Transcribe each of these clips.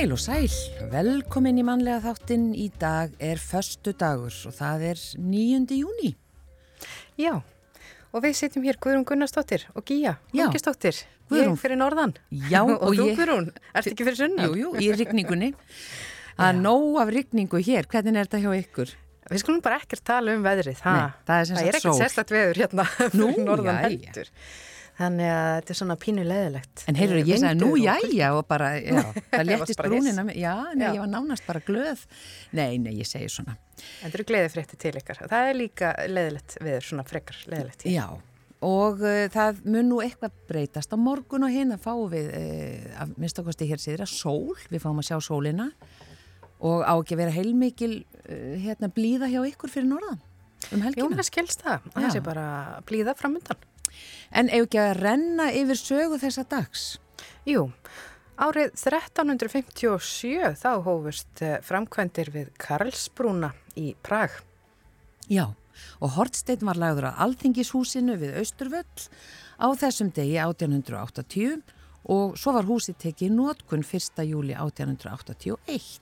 Heil og sæl, velkomin í mannlega þáttinn. Í dag er förstu dagur og það er 9. júni. Já, og við sitjum hér Guðrún Gunnarsdóttir og Gíja. Guðrún. Ég fyrir norðan. Já, og, og þú ég- Guðrún, ert ekki fyrir sunnan? Jú, jú, í rigningunni. Það er nóg af rigningu hér. Hvernig er þetta hjá ykkur? Við skulum bara ekkert tala um veðrið. Ha? Nei, það er sagt ekkert sérstætt veður hérna Nú, fyrir norðan jæja. heldur. Þannig að þetta er svona pínu leðilegt. En heyrðu, ég sagði nú og jæja og bara, já, það léttist brúnina. Já, nei, Já. ég var nánast bara glöð. Nei, nei, ég segi svona. Þetta eru gleðifrétti til ykkar. Það er líka leðilegt veður, svona frekar leðilegt. Já, og uh, það mun nú eitthvað breytast á morgun og hinn að fáum við, uh, að minnstakosti hér síðra, sól, við fáum að sjá sólina og á ekki að vera heilmikil uh, hérna blíða hjá ykkur fyrir norðan um helgina. það En ef ekki að renna yfir sögu þessa dags? Jú, árið 1357 þá hófust eh, framkvæmdir við Karlsbrúna í Prag. Já, og Hortsteinn var lagður að Alþingishúsinu við Austurvöll á þessum degi 1880 og svo var húsið tekið í nótkun 1. júli 1881.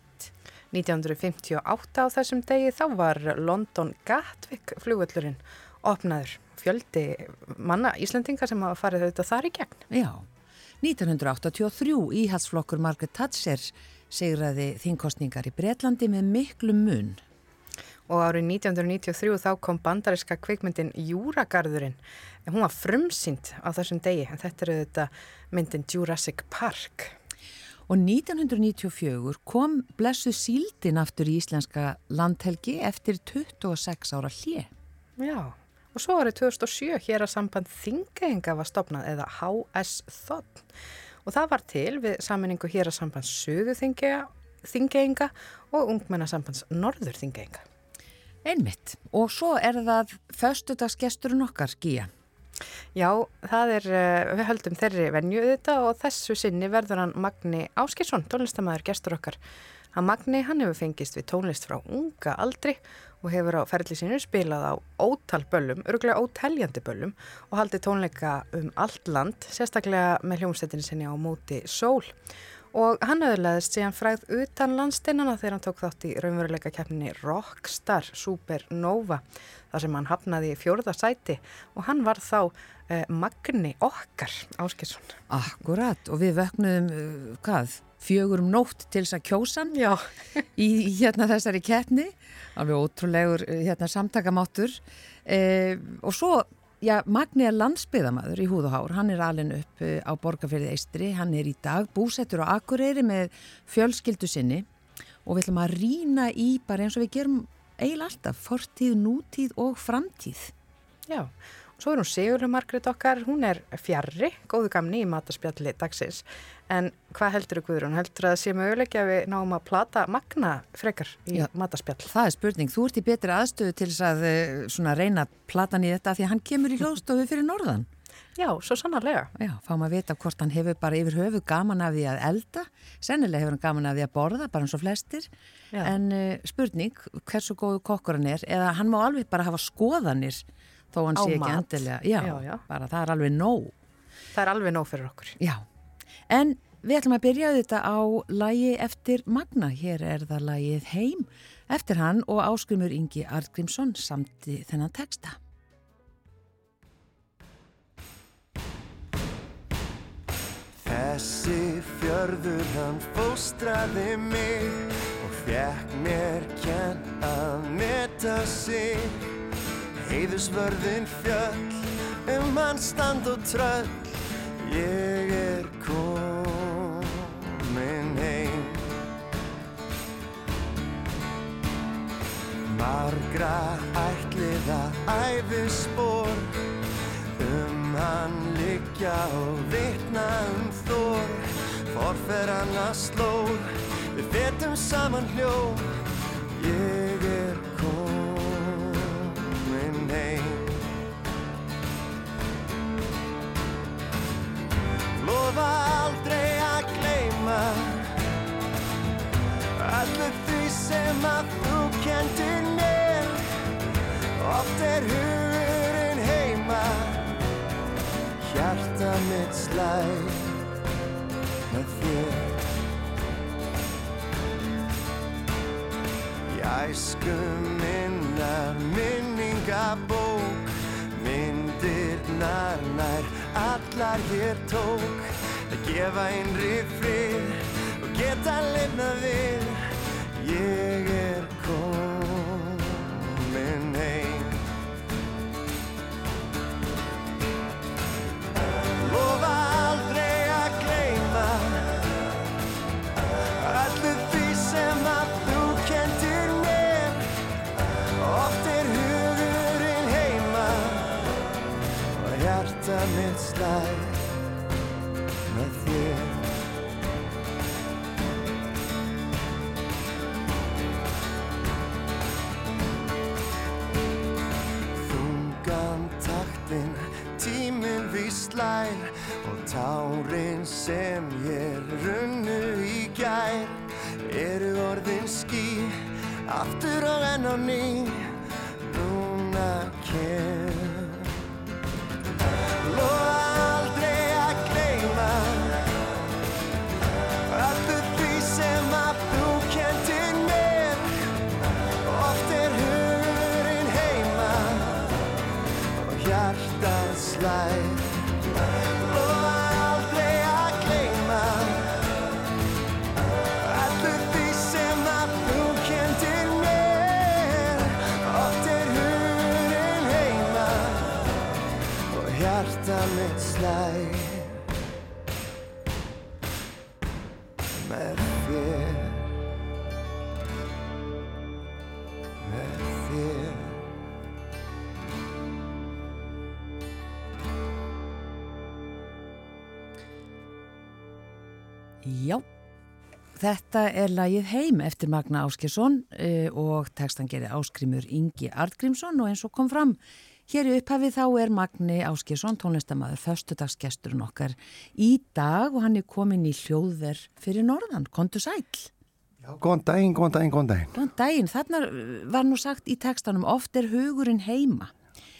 1958 á þessum degi þá var London Gatwick flugvöllurinn opnaður. Fjöldi manna Íslandinga sem hafa farið auðvitað þar í gegn. Já, 1983 íhalsflokkur Margaret Thatcher segraði þingkostningar í Bretlandi með miklu mun. Og árið 1993 þá kom bandariska kvikmyndin Júragarðurinn. Hún var frumsýnd á þessum degi, en þetta er auðvitað myndin Jurassic Park. Og 1994 kom blessu síldin aftur í íslenska landhelgi eftir 26 ára hlje. Já, og svo árið 2007 hér að samband Þingeinga var stopnað eða HS Þotn og það var til við saminningu hér að samband Suðu Þingeinga og ungmennasambands Norður Þingeinga. Einmitt. Og svo er það föstudagsgesturinn okkar, Gíja. Já, það er, eh, við höldum þeirri venju þetta og þessu sinni verður hann Magni Áskilsson, tónlistamæður gestur okkar. Hann Magni, hann hefur fengist við tónlist frá unga aldri og hefur á ferli sinu spilað á ótal böllum, örgulega óteljandi böllum og haldið tónleika um allt land, sérstaklega með hljómsveitinni sinni á móti sól. Og hann öðlaðist síðan fræð utan landstinnana þegar hann tók þátt í raunveruleika keppninni Rockstar Supernova þar sem hann hafnaði í fjórða sæti og hann var þá eh, Magni okkar Áskilsson. Akkurat. Og við vöknuðum, uh, hvað, fjögur um nótt til þess að kjósan Já. í hérna þessari keppni. Alveg ótrúlegur uh, hérna samtakamáttur. Eh, og svo, já, Magni er landsbyðamaður í húð og hár. Hann er alin upp uh, á Borgarfyrði Eistri. Hann er í dag búsettur á Akureyri með fjölskyldu sinni og við ætlum að rýna í bara eins og við gerum eiginlega alltaf, fortíð, nútíð og framtíð. Já, og svo er hún Sigurður Margrét okkar, hún er fjarrri, góðu gamni í mataspjalli dagsins. En hvað heldur þú Guðrún? Heldur að það sé möguleikja að við náum að plata magna frekar í Já. mataspjall? Það er spurning. Þú ert í betri aðstöðu til þess að eh, svona reyna platan í þetta því að hann kemur í hljóðstofu fyrir norðan. Já, svo sannarlega. Já, fáum að vita hvort hann hefur bara yfir höfu gaman af því að elda. Sennilega hefur hann gaman af því að borða, bara eins og flestir. Já. En uh, spurning, hversu góðu kokkur hann er, eða hann má alveg bara hafa skoðanir þó hann sé ekki endilega. Já, Já, já. bara það er alveg nóg. Það er alveg nóg fyrir okkur. Já, en við ætlum að byrja þetta á lægi eftir Magna. Hér er það lægið Heim eftir hann og áskrimur Ingi Argrímsson samt í þennan texta. Þessi fjörður hann fóstraði mig og fekk mér kenn að meta sig. Heiðusvörðin fjöll um hann stand og tröll, ég er komin heim. Margra ætliða æfispor um hann liggja og vitna um þór forfer hann að slóð við fetum saman hljó ég er heim lofa aldrei að gleyma allir því sem að þú kendir mér. Oft er hugurinn heima hjarta mitt slæð með þér. Æsku minnar minningabók myndirnar nær allar hér tók. Að gefa einri frið og geta lifnað við. Ég er slæð með þér Þungan taktinn, tíminn við slær Og tárin sem ég runnu í gær Eru orðin ský, aftur og enn á ný mitt slæð með þér. Með þér. Já, þetta er lagið Heim eftir Magna Áskjesson uh, og textan gerir Áskrimur Ingi Artgrímsson og eins og kom fram hér í upphafi þá er Magni Áskjesson tónlistamæður föstudagsgesturinn okkar í dag og hann er komin í hljóðver fyrir norðan, kontu sæl. Já, góðan daginn, góðan daginn, góðan daginn. Góðan daginn, þarna var nú sagt í textanum oft er hugurinn heima.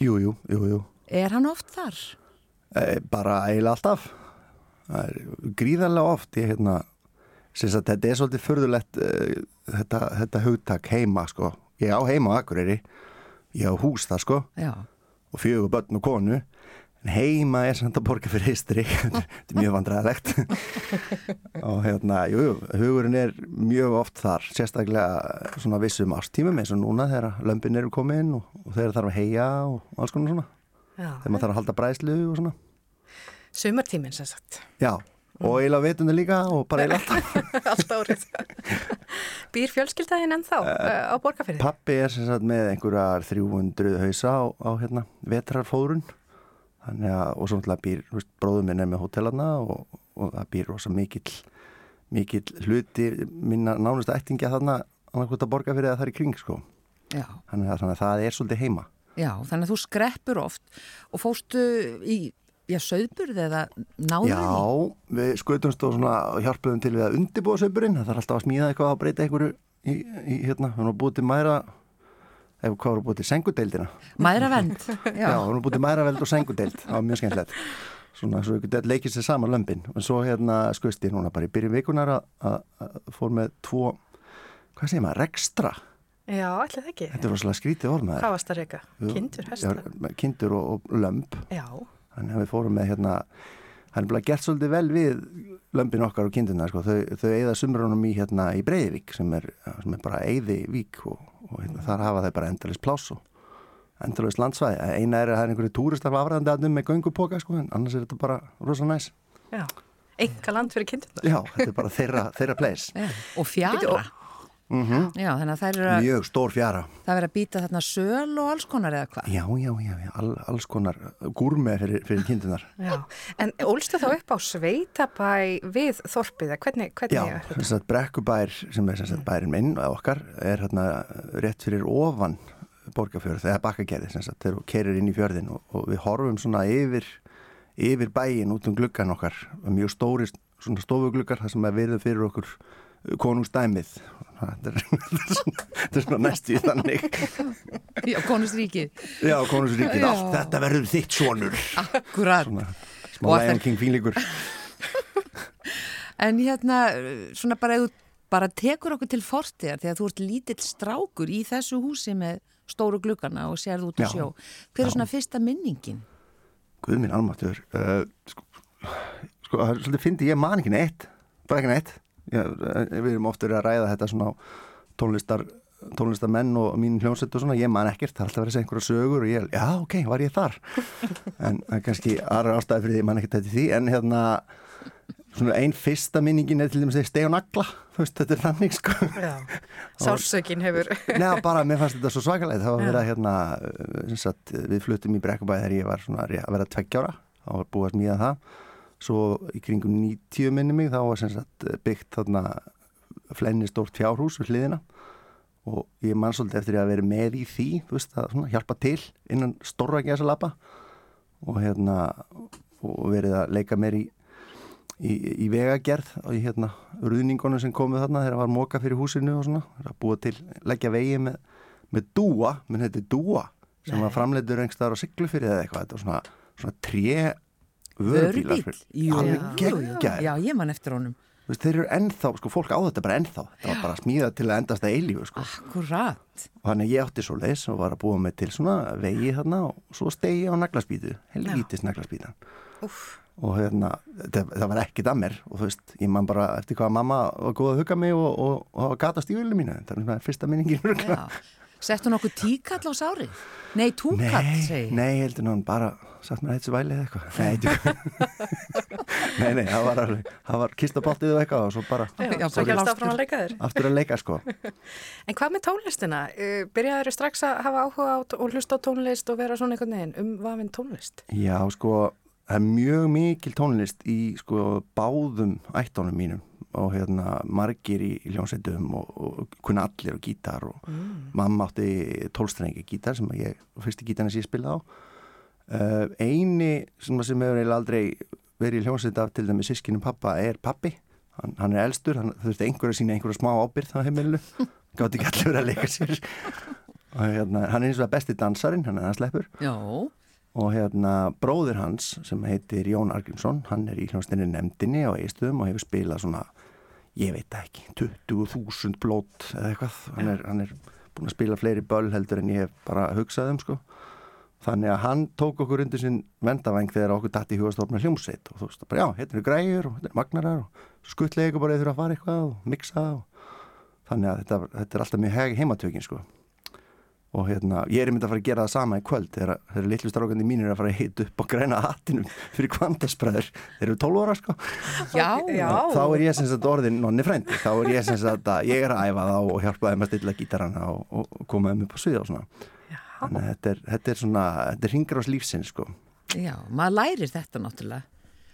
Jú, jú, jú, jú. Er hann oft þar? E, bara eiginlega alltaf. Það er gríðarlega oft. Ég, hérna, syns að þetta er svolítið förðulegt e, þetta, þetta hugtak heima, sko. Ég á heima á Akureyri. Ég á hús það, sko. Já. Og fjögur börn og konu. En heima er samt að borga fyrir histri. þetta er mjög vandræðilegt. og hérna, jú, jú, hugurinn er mjög oft þar. Sérstaklega svona vissum ástímum eins og núna þegar lömpin eru komin og, og þegar þarf að heia og alls konar svona. Já, þegar maður þarf að halda bræslu og svona sumartíminn sem sagt. já, og eiginlega vetundu líka og bara eiginlega alltaf Allt árið. Býr fjölskyldaðin ennþá uh, á borgarfyrði? pappi er sem sagt með einhverjar 300 hausa á, á hérna að, og svo náttúrulega býr veist, bróðum minn er með hótelarna og, og það býr rosa mikill mikill hluti minna nánustu ættingja þarna annarkvæmt að borga fyrir það þar í kring sko Já. þannig að, þannig að það er svolítið heima Já, þannig að þú skreppur oft og fóstu í, já, söðburð eða náður Já, við skutumst og svona hjálpuðum til við að undibúa söpurinn, það þarf alltaf að smíða eitthvað að breyta einhverju í, í hérna, við erum búið til mæra ef hvað erum búið til sengudeildina. Mæðra vend. Já, við erum búið til mæraveld og sengudeild. Það var mjög skemmtilegt. Svona svo ykkur leikið sér saman lömpin og svo hérna skuðst ég núna bara í byrjun vikunar að- að að fór með tvo hvað segir maður, rekstra? Já, ætli það ekki. þetta er rosalega skrítið orð með Hvað varst það reyka? Kindur, hestar? kindur og, og lömp Já, þannig að við fórum með hérna hann er bara gert svolítið vel við lömpin okkar og kinduna sko. þau, þau eigða sumrunum í hérna í Breiðvík sem er, sem er bara eigði vík og, og hérna, þar hafa þau bara endalist pláss og endalist landsvæði eina er að það er einhverju túristar afræðandi aðnum með göngupoka sko, en annars er þetta bara rosa næs já. Enga land fyrir kindunar. já, þetta er bara þeirra, þeirra place. Og fjara. Mm Já, þannig að það er að, mjög stór fjara það verið að býta þarna söl og alls konar eða hvað? já, já, já, já all, alls konar gúrme fyrir, fyrir kindunar Já, en ólstu þá upp á sveitabæ við þorpið, eða hvernig, hvernig Já, er sem þetta? sagt brekkubær sem er sem sagt bærin minn og okkar er hérna rétt fyrir ofan borgarfjörð, eða bakkagerði sem sagt þegar þú kerir inn í fjörðin og, og við horfum svona yfir yfir bæin út um gluggan okkar mjög stóri svona stofugluggar þar sem er virðið fyrir okkur konungstæmið þetta er, þetta er svona, næstu þannig Já, konustríkið. Já, konungsríkið, Já. allt þetta verður þitt sonur Akkurat. svona Og smá Lion King fínleikur En hérna, svona bara bara tekur okkur til fortíðar þegar þú ert lítill strákur í þessu húsi með stóru glukkana og sérð út Já. sjó. Hver er Já. svona fyrsta minningin? Guð minn almáttur uh, sko, sko, það er svolítið fyndi, ég man ekki neitt bara ekki neitt ég, við erum verið að ræða þetta svona á tónlistar tónlistamenn og mín hljómsett og svona, ég man ekkert það er alltaf verið að segja einhverja sögur og ég, já ok, var ég þar? En er kannski aðra ástæði fyrir því, ég man ekkert þetta því en hérna svona einn fyrsta minningin er til dæmis að steg og nagla þú veist, þetta er þannig sko. Já, sársökin hefur. Nei, bara mér fannst þetta svo svakalega það var að hérna sem sagt, við fluttum í Brekkubæði þegar ég var svona að vera tveggjára þá var búið að smíða það svo í kringum 90 minni mig þá var sem sagt byggt þarna flenni stórt fjárhús við hliðina. Og ég man svolítið eftir að vera með í því þú veist, að svona, hjálpa til innan stórra gæsalappa og hérna og verið að leika mér í í, í vegagerð og í hérna ruðningunum sem komuð þarna þegar það var móka fyrir húsinu og svona, það búið til leggja vegi með, með dúa menn þetta er dúa sem Nei. var framleitur engstaðar á Siglufyrði eða eitthvað, þetta var svona, svona tré Vörubíl? Alveg geggjaðir. Já, ég man eftir honum. Veist, þeir eru ennþá, sko, fólk á þetta bara ennþá þetta var bara smíðað til að endast að eilífu sko. Akkurat. og þannig að ég átti svo leis og var að búa mig til svona vegi þarna og svo stegi á naglaspýtu helvítis naglaspýtan og hérna, það, það var ekkit að mér og þú veist, ég man bara eftir hvað mamma var góð að hugga mig og, og, og gatast í völu mínu, þetta er svona fyrsta minningin. Já. Settu nokkuð tíkall á sárið? Nei, túkall, segi. nei, heldur hann bara satt mér eitthvað væli eða eitthvað? Nei, nei, nei, það var, var kistabáltið og eitthvað og svo bara Já, Svo áfram að aftur að leika sko. En hvað með tónlistina? Uh, Byrjaður strax að hafa áhuga á og hlusta á tónlist og vera svona einhvern veginn um vafinn tónlist? Já, sko, það er mjög mikil tónlist í sko báðum ættónum mínum og hérna margir í, í hljómsveitum og, og kunna allir á gítar og mamma átti tólstrengi gítar sem að ég, fyrsti gítarna sem ég spilaði á eini sem, sem hefur aldrei verið í hljómsveit af til dæmi sískinum pappa er pappi hann, hann er elstur, hann þurfti einhver að sína einhverja smá ábyrð á heimilu gátt ekki allir verið að leika sér. Og hérna, hann er eins og það besti dansarin hann er að sleppur. Já, og hérna bróðir hans sem heitir Jón Argrímsson hann er í hljómsdeinni nefndinni á Eistöðum og hefur spilað svona ég veit ekki, 20.000 blót eða eitthvað, hann er, hann er búin að spila fleiri böll heldur en ég hef bara hugsað um sko þannig að hann tók okkur undir sinn vendavæng þegar okkur dætti í hugastofna hljómsveit og þú veist, bara já, hérna eru græjur og hérna eru magnarar og skuttlega ykkur bara eða þurfa að fara eitthvað og mixa og þannig að þetta, þetta er alltaf mjög heimatökin sko. Og hérna, ég er myndið að fara að gera það sama í kvöld þegar, þegar litlu strákandi mínir er að fara að hita upp og græna hattinum fyrir kvandaspræður þeir eru 12 ára sko. Já, Já. Þá er ég sem sagt orðin nonni frændi. Þá er ég sem sagt að ég er að æfa þá og hjálpa þeim að stilla gítarana og, og, og koma þeim upp á svið og svona þannig að þetta er, þetta er svona, þetta er ringur ás lífsins sko. Já, maður lærir þetta náttúrulega.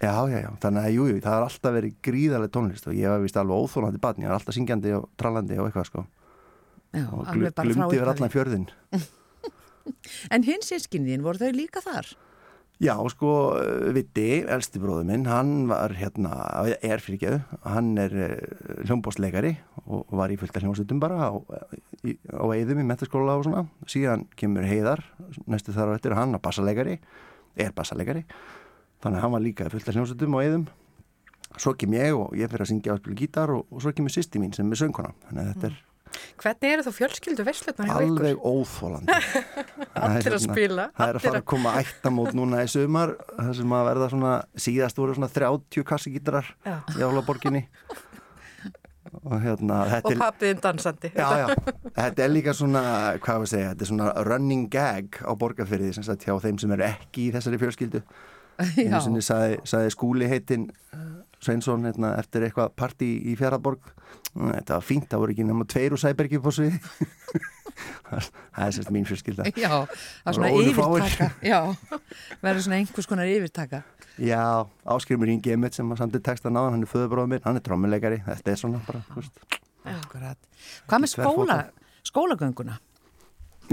Já, já, já, þannig að jú, jú, það har alltaf verið gríðarlega tónlist og ég var vist alveg óþólandi barn, ég var alltaf syngjandi og trallandi og eitthvað sko. Já, og alveg bara frá glumdi yfir allan fjörðin En hins sískinniðin, voru þau líka þar? Já, sko, Vitti, elsti bróður minn, hann var hérna, er fyrir ekki, hann er hljómbóstleikari og var í fullta hljómsutum bara á, í, á eigðum í metaskóla og svona. Síðan kemur heiðar, næstu þar á eftir, hann er bassaleikari, er bassaleikari, þannig að hann var líka í fullta hljómsutum á eigðum. Svo kem ég og ég fyrir að syngja og spila gítar og, og svo kemur sýsti mín sem er söngkona, þannig að þetta er Hvernig eru þú fjölskyldu veslutnar hjá ykkur? alveg óþólandi. Allir að spila, Það er að fara að- koma ættamót núna í sumar það sem að verða svona, síðast voru svona 30 kassigítarar Já. í álaborginni og hérna Og pappiðin dansandi. Já, já, þetta er líka svona, hvað við segja, þetta er svona running gag á borgarfyrði sem sagt hjá þeim sem eru ekki í þessari fjölskyldu. Einu sinni sagði, sagði skúli heitin Sveinsson hérna, eftir eitthvað partí í Fjaraborg. Þetta var fínt, það voru ekki nema tveir úr Sæbergi på sviði. það er sérst mín fjölskylda. já, það er svona yfirtaka. Já, verður svona einhvers konar yfirtaka. Já, Áskrimur Ingi Emmett sem var samt í texta náðan, hann er föðubróður minn, hann er trommuleikari, þetta er svona bara, þú veist. Akkurat. Hvað með skóla, skólagönguna?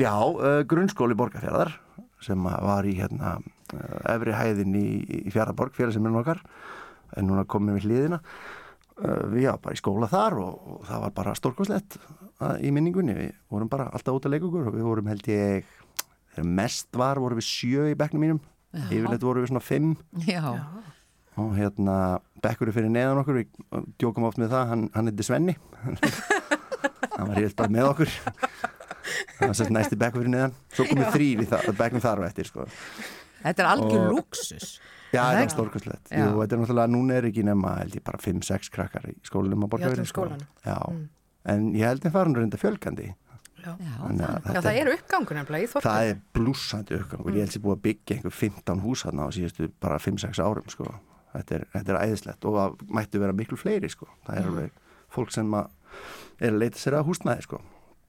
Já, uh, grunnskóli Borgarfjörðar sem var í hérna uh, efri hæðin í, í Fjaraborg, fyrir sem er okkar, en núna komum við hliðina. Uh, við já, bara í skóla þar og, og það var bara stórkoslegt uh, í minningunni. Við vorum bara alltaf út að leika okkur og við vorum held ég, þegar mest var vorum við sjö í bekknum mínum, yfirleitt vorum við svona fimm. Já, og hérna bekkurinn fyrir neðan okkur við djókum oft með það, hann, hann heiti Svenni hann var helt bara með okkur það var sérst næsti bekkur fyrir neðan svo komið þrýr í það, bekkum þar og eftir sko. Þetta er algjör Og- luxus. já, Það það er- er stórkvæmslegt Já. Þetta er náttúrulega, núna er ekki nema held ég bara 5-6 krakkar í skólanum á Borgarfirði öllum sko. skólanum. já, Mm. en ég held að fara nú reynda fjölgandi Já. Já, að það, það er uppgangur nefnilega í þorpinu. það er blúsandi uppgangur ég held sér búið að byggja einhver 15 hús þarna á síðustu bara 5-6 árum sko. þetta, er, þetta er æðislegt og það mættu vera miklu fleiri sko. það er alveg fólk sem að er að leita sér að húsnæði sko.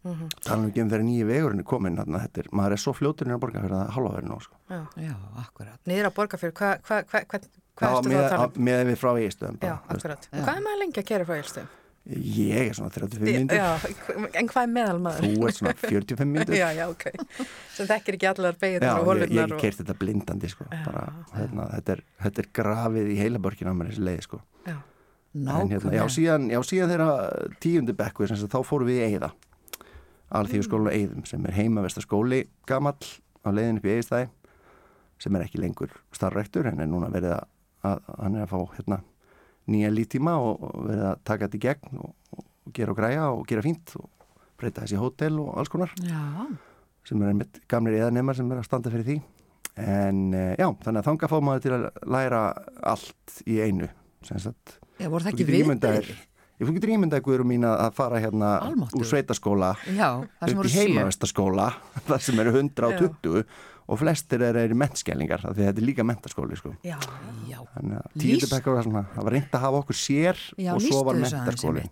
Mhm. tala um þegar nýju vegurinn er komin þarna, þetta er, maður er svo fljóturinn að borga fyrir það halva verið nú sko. Já. já, akkurat. Niður á borgarfjörð, hvað hva, hva, hva, með, þá að tala um? með við frá eigistöðum Já, akkurat. Já. Er ég er svona 35 myndur Já, en hvað er meðal maður? þú ert svona 45 myndur Já, já, ok. Sem þekkir ekki allar Já, beigirnar og ég, holurnar ég og... keirt þetta blindandi sko. Bara, hérna, þetta, er, þetta er grafið í heila borgin á mér þessi leið sko. Já. en hérna, já, Nákvæmlega. síðan, já, síðan þeirra tíundi bekku sem sagt, þá fórum við í Eiða alþjóðu skóla Eiðum sem er heimaverstaskóli gamall á leiðin upp í Eiðstæði sem er ekki lengur starfrektur en er núna verið að, að hann er að fá hérna, nýja lítíma og, verið að taka þetta í gegn og, og gera og græja og gera fínt og breyta þessi hótel og alls konar Já, sem er einmitt gamlir eðanemar sem er að standa fyrir því en eh, já, þannig að þanga fá maður til að læra allt í einu sem sagt já voru það ekki getur ímyndað við? þér- Ég þú getur ímyndað Guður mín að fara hérna Almáttugur. úr sveitaskóla Já, upp í sjö. heimavestaskóla þar sem eru 120 og flestir eru er í mentskælingar af því að þetta er líka mentaskóli sko. Já, Já, Þannig að Lýst- tíundu bekkar var svona það var reynd að hafa okkur sér já og svo var mentaskóli.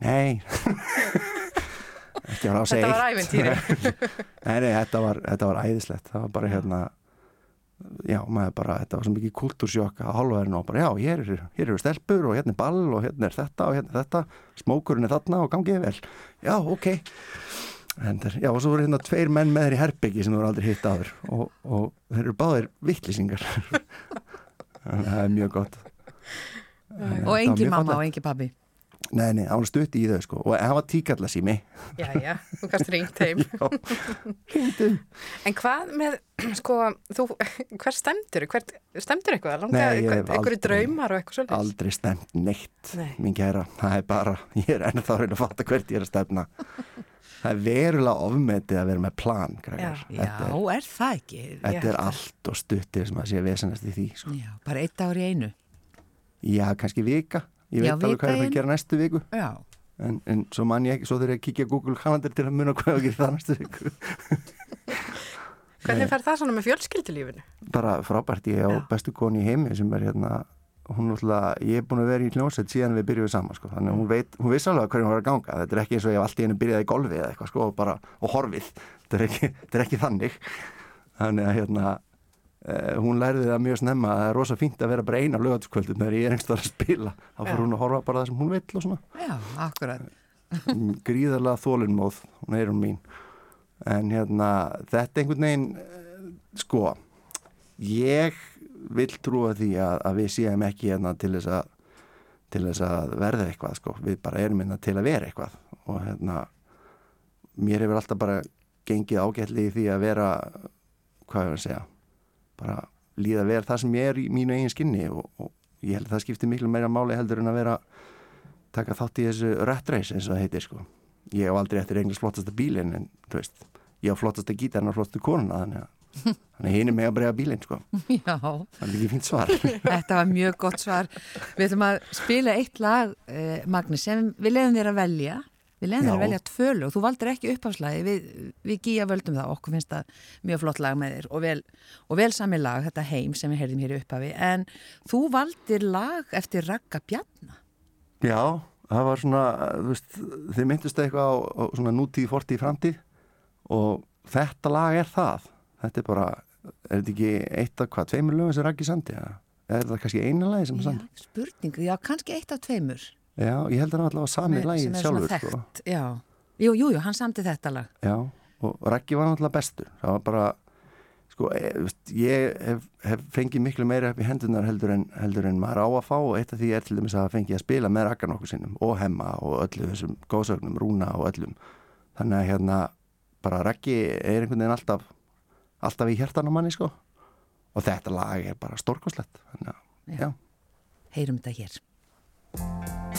Nei. Ekki var þetta var ævintýri. Nei, nei, þetta var, þetta var æðislegt. Það var bara hérna já, maður bara, þetta var svo mikið kultúrsjokk að hálfaðurinn og bara, já, hér eru, hér eru stelpur og hérna er ball og hérna er þetta og hérna er þetta. Smókurinn er þarna og gangið vel. Já, ok en þeir, já, og svo voru hérna tveir menn með þeir í herbyggi sem þú voru aldrei hitt aður og, og þeir eru báðir vittlýsingar þannig að það er mjög gott þetta Og engin mamma og engin pabbi. Nei, nei, hann var stutt í þau sko og hann var tíkalla sími já, já, þú kannst ringt heim. En hvað með, sko, þú, hver stemdur? Hvert, stemdur eitthvað? Einhverju draumar og eitthvað svolítið? aldrei stemt neitt Nei. mín kæra, það er bara ég er ennþá að reyna að fatta hvert ég er að stefna það er verulega ofmetið að vera með plan. Já, þetta er, er það ekki? þetta Ég er allt og stuttir sem að sé vesenast í því sko. Já, bara eitt ár í einu. já, kannski vika ég Já, veit alveg hvað ég er að gera næstu viku Já, en, en svo man ég ekki, svo þegar ég kíkja á Google Calendar til að muna hvað ég á að gera það næstu viku Hvernig fer það svona með fjölskyldulífinu? bara frábært, ég á Já. bestu koni í heimi sem er hérna hún náttúrulega, ég er búin að vera í hljómsveit síðan við byrjuðum saman sko, þannig að hún veit, hún veist alveg hvernig hún var að ganga, þetta er ekki eins og ég hef allt í henni byrjaði í golfi eða eitthvað sko og bara, og horfið, þetta er ekki, þetta er ekki þannig, þannig að hérna, eh, hún lærði það mjög snemma að það er rosa fínt að vera bara eina lögatskvöldum þegar ég er einhverstað að spila, þá fyrir hún að horfa bara það sem hún vill og svona, akkurat. gríðarlega þólinnmóð, hún er hún mín, en hérna, þetta einhvern veginn, eh, sko, ég vil trúa því að, að við séum ekki hérna til þess að til þess að verða eitthvað sko. við bara erum hérna til að vera eitthvað. Og hérna mér hefur alltaf bara gengið ágætli í því að vera hvað var að segja bara líða vel það sem ég er í mínu eigin skinni. Og, og ég held að það skiptir miklu meira máli heldur en að vera taka þátt í þessu rættreis eins og það heitir sko. Ég hef aldrei eftir eignast flottasta bílinn en þú veist, ég hef flottasta gítarinn og flottastu konuna þannig að þannig hinn er með að breyga bílinn sko Já, það er ekki fínt svar þetta var mjög gott svar. Við ætlum að spila eitt lag, eh, Magni, sem við leiðum þér að velja. Við leiðum þér að velja tvö lög. Þú valdir ekki uppháfslagi, við, við gíja völdum það. Okkur finnst það mjög flott lag með þér og vel, og vel sami lag, þetta heim sem við heyrðum hér upphafi. En þú valdir lag eftir Ragga Bjarna. Já, það var svona, þú veist, þið myndust eitthvað á, á svona nútíð, fortíð, framtíð og þetta lag er það. Þetta er bara, er þetta ekki eitt af hvað, tveimur lögum sem Raggi sandi? eða Er þetta kannski eina lagi sem hann Já, sandi? spurning, já, kannski eitt af tveimur. Já, ég held að hann sami Með- lagið sem er svona sjálfur, sko. Já, jú, jú, jú, hann samti þetta lag. Já, og Raggi var náttúrulega bestur. Það var bara, sko, e, veist, ég hef, hef fengið miklu meira upp í hendunar heldur en, heldur en maður á að fá og eitt af því er til dæmis að fengið að spila með Raggan okkur sinnum og Hemma og öllu þessum góðsögnum, Rúna og öllum. Þannig að hérna, bara Raggi er einhvern veginn alltaf, alltaf í hjertan á manni, sko. Og þetta lag er bara stórkoslegt. Þannig að, Já. já, heyrum þetta hér.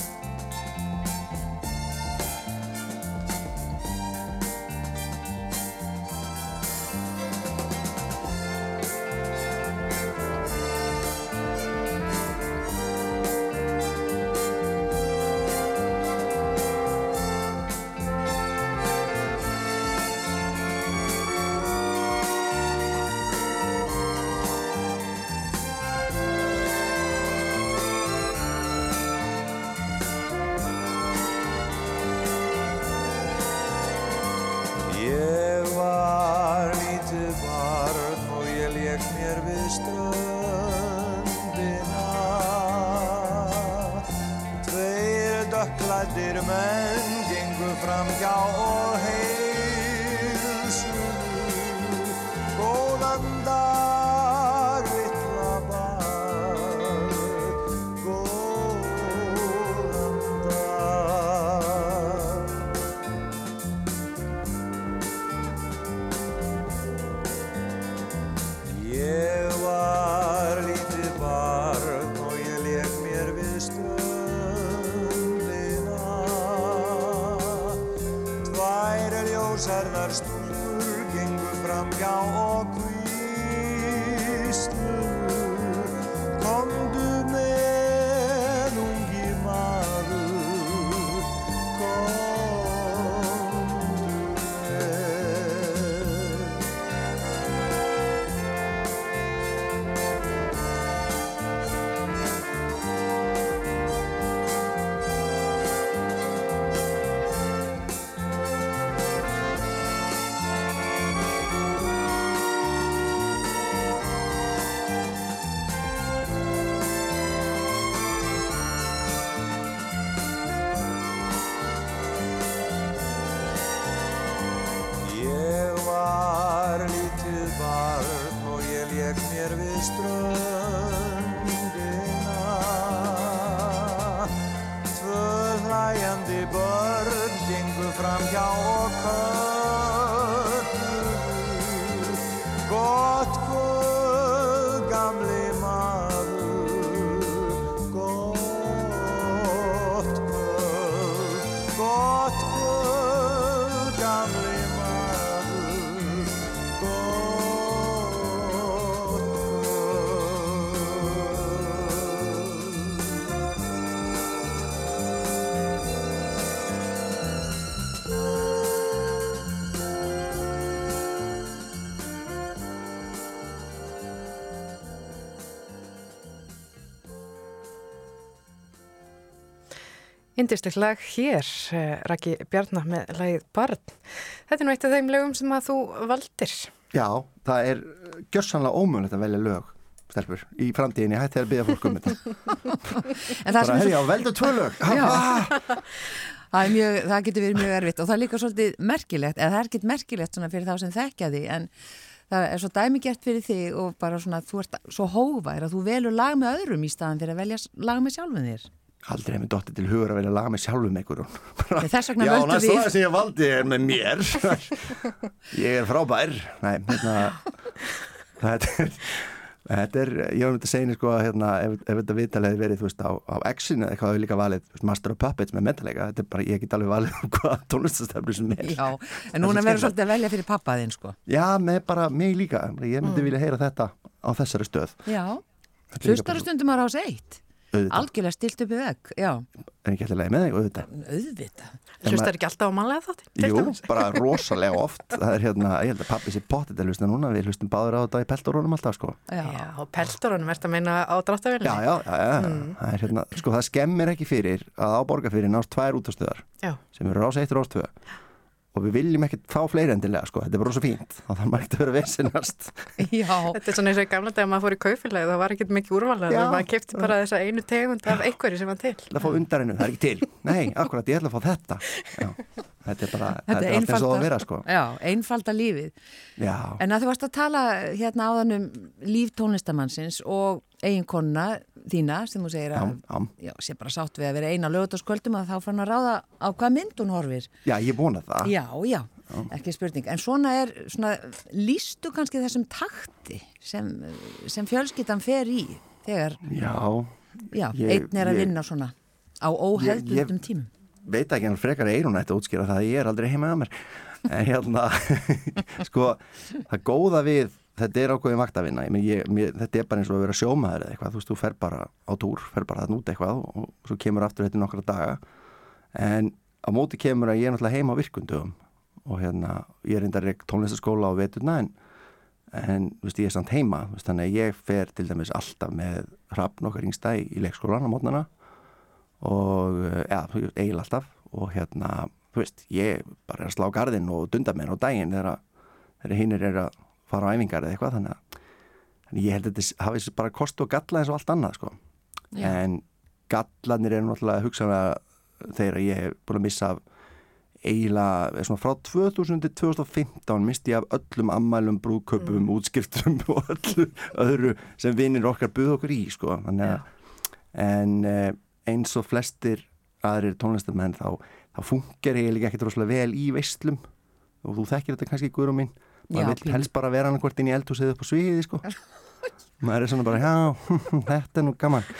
Indisleg lag hér, eh, Raki Bjarnar með lagið Barn. Þetta er nú eitt af þeim lögum sem að þú valdir. Já, það er gjörsanlega ómögulegt að velja lög stelpur, í framtíðinni hætti að byggja fólk um þetta En það, bara, er herri, svo, já, veldu tvö lög það, mjög, það getur verið mjög erfitt og það er líka svolítið merkilegt, eða það er ekkert merkilegt fyrir þá sem þekkja því en það er svo dæmigert fyrir þig og bara svona þú ert svo hóvær að þú velur lag með öðrum í staðan fyrir að velja lag með sjálfum þér. Aldrei hefði dottið til hugur að velja lag með sjálfum einhver Nei, þess vegna Já, næsta við- lag sem ég valdi er með mér Ég er frábær Nei, hérna Þetta er Þetta er, ég var myndið að segja sko að hérna, ef, ef þetta viðtal hefði verið, veist, á, á X-inu eða eitthvað hefur líka valið, veist, Master of Puppets með mentalega, þetta er bara, ég get alveg valið um hvað tónlistastefnu sem er. Já, Það en núna verður svolítið að velja fyrir pappaðinn sko. Já, með bara mig líka, ég myndi Mm. vilja heyra þetta á þessari stöð. Já, hlustar og stundum að rása eitt. Auðvitað, Algjörlega stilt upp í vegg, já, en ekki alltaf leið með þig, auðvitað. auðvitað. Hlustar ekki alltaf á mannlega þátti? Jú, bara rosalega oft, það er hérna, ég held að pappi sé pottit að hlusta núna, við hlustum báður á þetta í peltorónum alltaf, sko. Já, og peltorunum ert að meina á dráttavilni? Já, já, já, já, það er hérna, sko það skemmir ekki fyrir að á borgarfyrir nást tvær útastöðar Já. sem eru rás 1 og rás 2 og við viljum ekkert fá fleiri endilega, sko, þetta er bara svo fínt. Þá þarf maður ekkert að vera vesinast já, Þetta er svona eins og í gamla dag að maður fór í kaufélagi það var ekkert mikið úrvalega, Já. maður kefti bara þessa einu tegund af einhverju sem var til. Það fá undarinnu, það er ekki til. Nei, akkurat, ég ætla að fá þetta. Já, Þetta er bara, Þetta er allt eins og að vera, sko. Já, einfalda lífið. Já, En að þú varst að tala hérna áðan um líf tónlistamannsins og eiginkonuna þína sem þú segir já, að já, já, sé bara sátt við að vera eina lögutaskvöldum að þá fann að ráða á hvað mynd hún horfir. já, ég vona það Já, já, ekki spurning. En svona er, svona, lístu kannski þessum takti sem, sem fjölskyttan fer í þegar, Já, já, Ég- einn er að vinna svona á óhefðbundum tímum. veit ekki hann frekar eirun ætti að útskýra það að ég er aldrei heima að mér en hérna sko, það góða við þetta er ákveðin meina, ég, mér, þetta er bara eins og að vera sjómaður eða eitthvað. Þú veist, þú fer bara á túr, fer bara þann út eitthvað og, og svo kemur aftur þetta í nokkra daga. En á móti kemur að ég er náttúrulega heima á virkundum og hérna, ég er reyndar tónlistaskóla á veturna en, en veist, ég er samt heima. Veist, þannig að ég fer til dæmis alltaf með hrafn okkar yngsta í, leikskólan á mótnana og ja, eiginlega alltaf. Og hérna, þú veist, ég bara er að slá garðinn og dunda mér á daginn þegar, þegar hinnir er að fara á æfingar eða eitthvað þannig að þannig ég held að þetta hafi bara kost og galla eins og allt annað sko. Já. en gallanir eru náttúrulega hugsanlega þegar ég hef búin að missa eiginlega, svona frá 2000 til 2015 misti ég af öllum ammælum, brúðköpum, útskriftum og öllu öðru sem vinnir okkar buð okkur í sko. Þannig að en eh, eins og flestir aðrir tónlistamenn þá, þá funkar ég líka ekkert rosalega vel í veislum. Og þú þekkir þetta kannski guðrum mín. Já, maður pínu. helst bara vera hann hvort inn í eldhúsið upp á sviði sko. Maður er svona bara, já, þetta er nú gaman.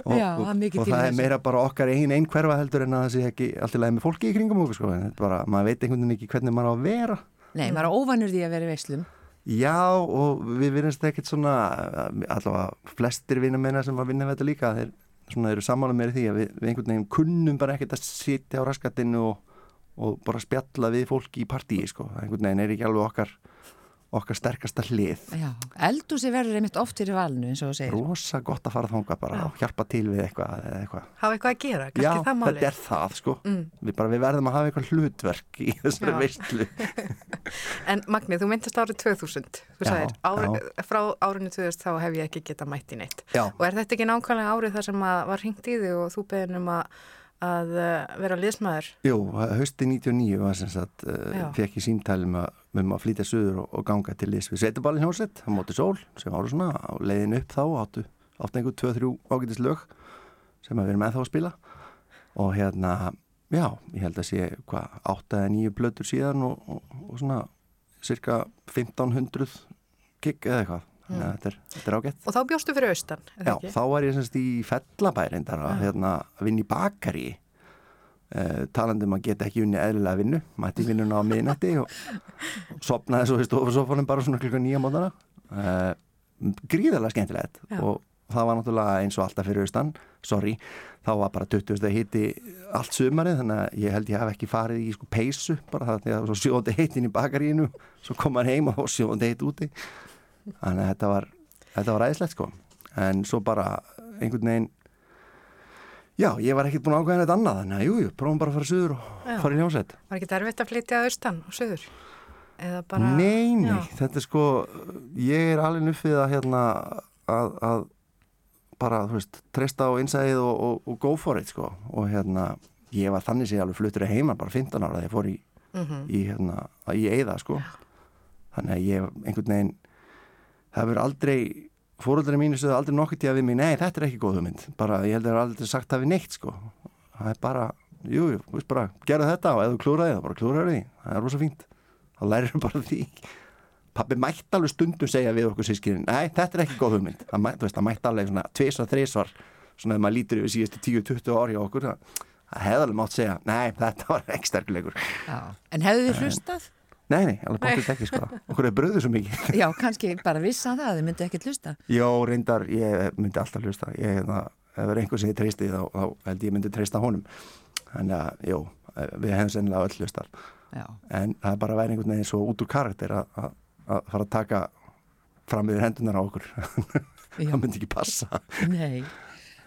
Og, Já, og, og það er meira bara okkar einn einn hverfa heldur en að það sé ekki allt í lagi með fólki í kringum okkur sko, bara, maður veit einhvern veginn ekki hvernig maður á að vera. Nei, maður er óvanur því að vera í veislum. Já, og við vinnumst ekkert svona allavega flestir vinna meina sem að vinna við þetta líka þeir svona eru sammála meira því að við, við einhvern veginn kunnum bara ekkert að sitja á raskatinu og, og bara spjalla við fólki í partíi sko, einhvern veginn er ekki alveg okkar okkar sterkasta hlið Já, eldúsi verður einmitt oft fyrir valinu eins og þú segir. rosa gott að fara þangað bara og hjálpa til við eitthvað eða eitthvað Hafa eitthvað að gera, kannski Já, það máli. þetta er það sko Mm. við, bara, við verðum að hafa eitthvað hlutverk í þessari Já. veistlu En Magni, þú myndist árið 2000, þú Já, sagðir, ári, frá árinu 2000 þá hef ég ekki getað mætt í neitt. Já, Og er þetta ekki nákvæmlega árið þar sem að var hringt í þig og þú beðin um að, að uh, vera liðsmaður? Jú, hösti 99 var sem sagt, uh, fekk ég símtæli um að, um flytja söður og, og ganga til liðs við Sveitaballin hjósett á móti sól sem ára svona á leiðin upp þá áttu, áttu einhver 2-3 ágætis lög sem að við erum með þá að spila. Og hérna, já, ég held að sé hvað, 8 eða 9 blötur síðan og, og, og svona cirka 1500 gig eða eitthvað að þetta er, þetta er ágætt Og þá bjóstu fyrir austan, Já, ekki? þá var ég semst í fellabæri að, hérna, að vinna í bakari uh, talandi um að geta ekki unni eðlilega vinnu, mætti vinnuna á miðnætti og sopnaði svo í stofusofanum bara svona klukka nýja mótana uh, gríðarlega skemmtilegt Já. og það var náttúrulega eins og alltaf fyrir austan, sorry þá var bara 20. hitti allt sumarið þannig að ég held ég hef ekki farið í sko peysu bara það að það var svo sjóðandi heitin í bakaríinu svo kom hann heim og sjóðandi heit úti þannig að þetta var þetta var æðislegt sko en svo bara einhvern veginn já, ég var ekkert búin að ákveða neitt annað þannig að jú, jú, prófum bara að fara suður og Já. fara í ljónsett Var ekki erfitt að flytja austan og söður? Bara... Nei, nei, Já. þetta er sko ég er alveg nuffið að hérna að, að bara, þú veist, treysta á innsæðið og, og, og go for it sko og hérna, ég var þannig sér alveg fluttur að heima bara 15 ára þegar ég fór í, Mhm. í hérna, í eiða sko þannig að ég einhvern veginn það verður aldrei fóröldari mínu sögðu aldrei nokkuð tíða við mig nei, þetta er ekki góð hugmynd, bara ég held að það er aldrei sagt það við neitt sko. Það er bara, jú, jú, veist bara, gera þetta og ef þú klúraði það, bara klúraði því. Það er rosa fínt, þá lærir bara því. Pappi mætti alveg stundum segja við okkur sískinin, nei, þetta er ekki góð hugmynd. Það mætti, veist, það mætti alveg svona tvisvar, þrisvar svona ef maður lítur yfir síðustu 10-20 ári á okkur, það, það hefði alveg mátt segja nei, þetta var ekki sterkuleikur Já. En hefðu þið hlustað? Nei, nei, alveg bóttist ekki sko. Okkur er bröðu svo mikið. Já, kannski bara vissan það, þið myndi ekkert hlusta. Jó, reyndar, ég myndi alltaf hlusta. Ég, hérna, ef það er einhver sem ég treysti þá, þá held ég myndi treysta honum. Þannig að, jú, við hefum sennilega öll hlustar Já. en það er bara að vera einhvern veginn svo út úr karakter að, fara að taka fram yfir hendunar á okkur. Já. það myndi ekki passa. Nei,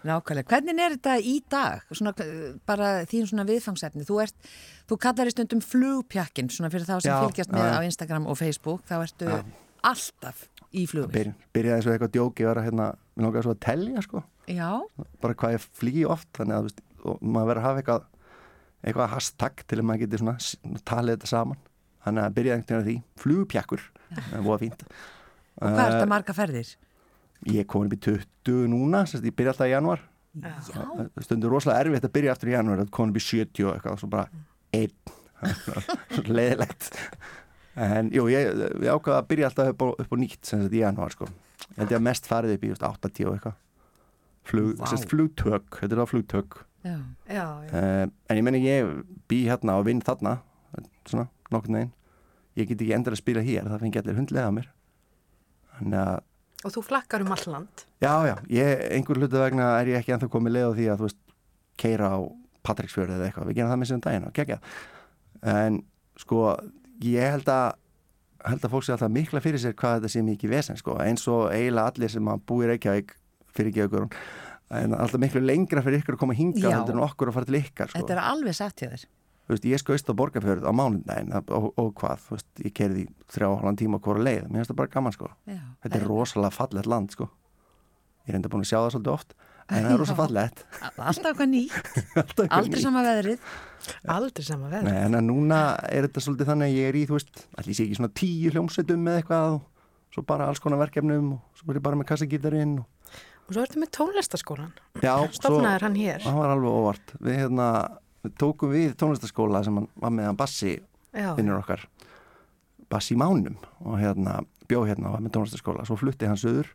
nákvæmlega. Hvernig er þetta í dag? Svona, eh, bara þín svona viðfangsefni. Þú, ert, þú kallar í stundum flugpjakkin, svona fyrir þá sem Já, fylgjast með já. á Instagram og Facebook, þá ertu Já. alltaf í flugvél. Byr, byrjaði og eitthvað djóki var að hérna, mér langaði svo að telja sko Já, bara hvað ég flýi oft þannig að veist, maður verður að hafa eitthvað eitthvað hashtag til að maður geti svona talið þetta saman þannig að byrjaði á því flugpjakkur, það var fínt og hvað er þetta marga ferðir? Ég kom upp í 20 núna, sérst, ég byrja alltaf í januar Já, stundur rosalega erfitt að byrja aftur í januar kom upp í 70 og eitthvað og svo bara einn. Leiðilegt. En jú, ég, ég ákvaða að byrja alltaf upp á, upp á nýtt sem þetta í januar sko. Ég held ég að mest farið upp í just, 80 og eitthvað. Flug, sérst, flugtök þetta er það flugtök. Já. Já, já. uh, en ég menni ég bý hérna og vinn þarna svona nokkurn veginn. Ég get ekki endur að spila hér það fengi allir hundlega að mér. Þannig að Og þú flakkar um all land. Já, já, ég, einhver hlutu vegna er ég ekki ennþá komið leið á því að, þú veist, keira á Patricksfjörðu eða eitthvað, við gerum það með sem daginn og gegja. En, sko, ég held að, held að fólk sé alltaf mikla fyrir sér hvað þetta sé mikið vesen, sko, eins og eiginlega allir sem að búi Reykjavík fyrir okkur, en alltaf miklu lengra fyrir ykkur að koma hinga Já. heldur en okkur að fara til ykkar, sko. Þetta er alveg satt hjá þér. Þú veist, ég skauðst á borgarfjörð á mánundaginn og, og hvað, þú veist, ég kerði þrjá hálfan tíma hvora leið, mér finnst það bara gaman, sko. Já. Þetta er rosalega fallegt land sko. Ég er enda búin að sjá það svolítið oft en það er rosalega fallegt Alltaf eitthvað nýtt, aldrei nýtt. sama veðrið. Aldrei sama veð. Nei, en að núna er þetta svolítið þannig að ég er í, þú veist, allir sé ekki svona tíu hljómsveitum með eitthvað og svo bara alls konar verkefnum og svo er ég bara með kassagítarinn og Og svo ertu með tónlistaskólan. já, Stofnaður hann hér. hann var alveg óvart við, hérna, við tókum við tónlistaskóla sem var með hann Bassi vinnur okkar. Bassi Mánum og hérna bjó hérna og var með tónlistaskóla svo flutti hann söður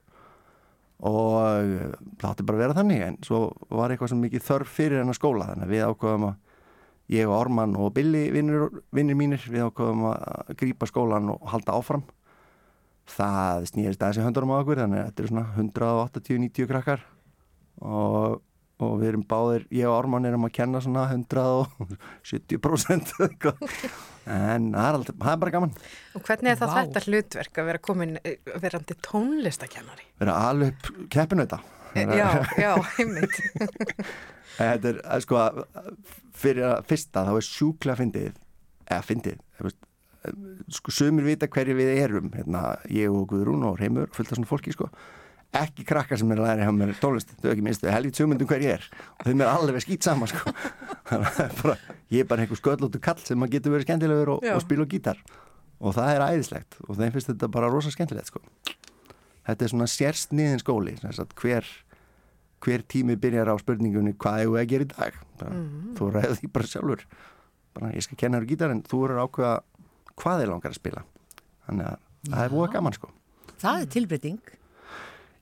og eh, það átti bara vera þannig en svo var eitthvað sem mikið þörf fyrir hennar skóla. Þannig að við ákvaðum að ég og Orman og Billy vinnir, mínir við ákvaðum að grípa skólan og halda áfram. Það snýrist aðeins í höndarum á okkur þannig að þetta eru svona 180-90 krakkar og, og við erum báðir ég og Orman erum að kenna svona 170% eitthvað. en það er, alltaf, það er bara gaman Og hvernig er það Vá. þetta hlutverk að vera komin, eh, verandi tónlistakennari? vera alveg upp keppinauta Já, já, heimitt. þetta er eh, sko að- fyrir að fyrsta þá er sjúklega fyndið eða fyndið eh, sko sömur vita hverju við erum hérna, ég og Guðrún og Reymur fullt af svona fólki sko ekki krakkar sem er að læra hjá mér tónlist þau ekki minnstu, helgit sömundum hver ég er. Og þeim er alveg skýt sama sko. Er bara, ég er bara einhver sköllóttu kall sem maður getur verið skemmtilegur og, Já. og spila og gítar. Og það er æðislegt. Og þeim finnst þetta bara rosa skemmtilegt sko. Þetta er svona sérsniðin skóli hver, hver tími byrjar á spurningunni hvað hefur að gera í dag? Bara, þú ræður því bara sjálfur. Bara, ég skal kenna þér gítar en þú eru ákveða hvað þið langar að spila. Þannig að það er búið gaman sko. Það er tilbreyting.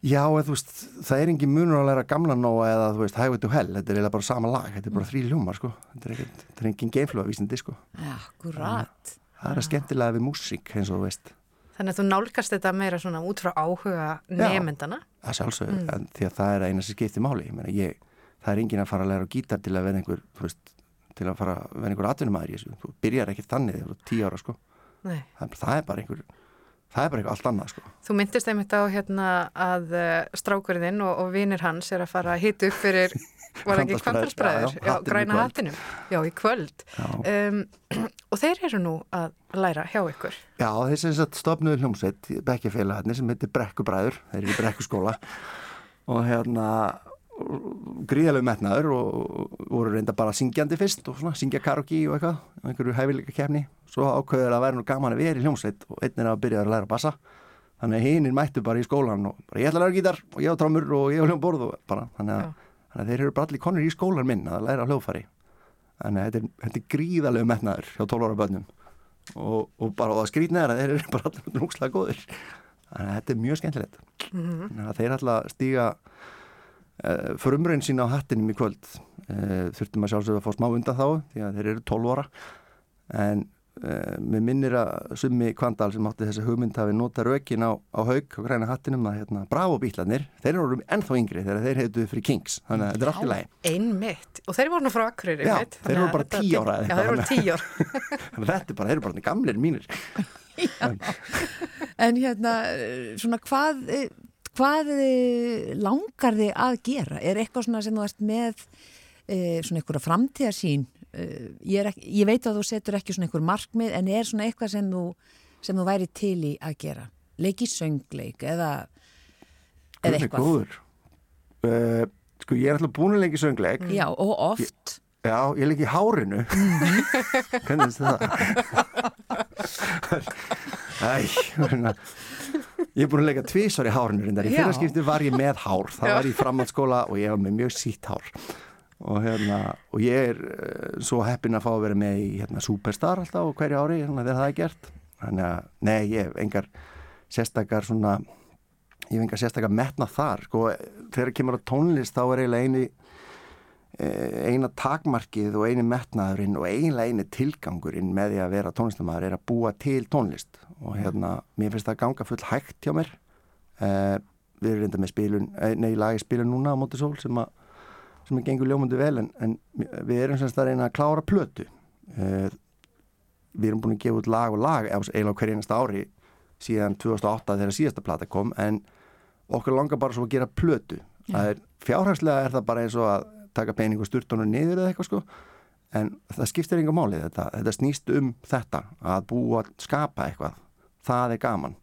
Já, þú veist, það er engin munur að læra gamla nóa eða þú veist, hægveit og hell, þetta er bara sama lag, þetta er bara þrý hljómar, sko, þetta er, ekkert, þetta er engin geimfluga vísindi, sko. Akkurat. Það er að skemmtilega við músík, eins og þú veist, Þannig að þú nálgast þetta meira svona út frá áhuga Já. nefndana. að sjálfsögðu, en því að það er eina sem skiptir máli, ég meina, ég, það er engin að fara að læra gítar til að vera einhver, þú veist, til að fara að vera einhver atvinnumæður þú byrjar ekki þannig, þú eru tíu ára, sko, Nei. það, er- það er bara einhver, það er bara eitthvað allt annað, sko. Þú myndist einmitt á hérna að uh, strákurinn og, og vinir hans er að fara að hita upp fyrir, var ekki í græna hattinum. Já, í kvöld. Já. Um, og þeir eru nú að læra hjá ykkur. Já, er satt stofnuður hljómsveit, bekkjafélagarnir sem heitir Brekkubræður, þeir eru í Brekkuskóla og hérna gríðalegu metnaður og voru reynda bara syngjandi fyrst og svona syngja karaoke og eitthvað, einhverju hæfileika kefni svo ákveður að vera nú gaman að vera í hljómsveit og einn er að byrja að læra bassa. Þannig að hinir mættu bara í skólan og bara ég ætla að læra gítar og ég á trámur og ég á hljómborð og bara, þannig að, þannig að þeir eru bara allir konur í skólan minn að læra hljóðfari þannig að þetta er, þetta er gríðalegu metnaður hjá 12 ára bönnum og, og bara það skrýtna að þeir eru bara allir núkslega góðir. Þannig að þetta er mjög skemmtilegt. Þannig að þeir ætla að stíga uh, frumröinn sín á hattinum í kvöld. Uh, þurftum að sjálfsögða að fá smá undan þá því að þeir eru 12 ára. En mér minnir að summi Kvandal sem átti þessa hugmynd hafi nota rökin á, á haug og græna hattinum að hérna, bravo bílarnir, þeir eru ennþá yngri þegar þeir heituðu fyrir Kings þannig að þetta er allt í lagi Einmitt. Og þeir voru nú frá Akureyri, Já, einmitt. þeir eru bara 10 ára Já, þeir eru eitthvað, tíu ára. Þetta er bara, þeir eru bara gamlir mínir En hérna, eh, svona hvað, eh, hvað eh, langar þið að gera? Er eitthvað svona sem þú ert með e, svona einhverja framtíðarsýn? E, ég, er ég veit að þú setur ekki svona einhver markmið en er svona eitthvað sem þú, sem þú væri til í að gera? Leiki söngleik eða, eða eitthvað? Uh, sko ég er alltaf búin að lengi söngleik Já, og oft. Já, ég lengi í hárinu Hvernig finnst það? Æ, hérna Ég er búin að leika tvísvar í hárinu reyndar. Í fyrra skipti var ég með hár Það Já. var í framhaldsskóla og ég var með mjög sítt hár og, hérna, og ég er uh, svo heppin að fá að vera með í hérna, Superstar alltaf og hverju ári hérna, þegar það er gert. Þannig að, nei, ég hef engar sérstakar svona ég fengi að sérstaklega metna þar sko, þegar kemur á tónlist þá er eiginlega eini eh, eina takmarkið og eini metnaðurinn og eiginlega eini tilgangurinn með því að vera tónlistamæður er að búa til tónlist. Og hérna, mér finnst það að ganga full hægt hjá mér. Eh, við erum reynda með spilun eh, nei, lagi spilun núna á móti sól sem að sem að gengur ljómundu vel en, en við erum semst að reyna að klára plötu. Eh, við erum búin að gefa út lag og lag eiginlega hver einasta ári síðan 2008 þegar síðasta plata kom en okkur langar bara svo að gera plötu. Er, fjárhagslega er það bara eins og að taka pening og styrtunum niður eða eitthvað sko. En það skiptir enga máli þetta, þetta snýst um þetta að búa að skapa eitthvað. Það er gaman.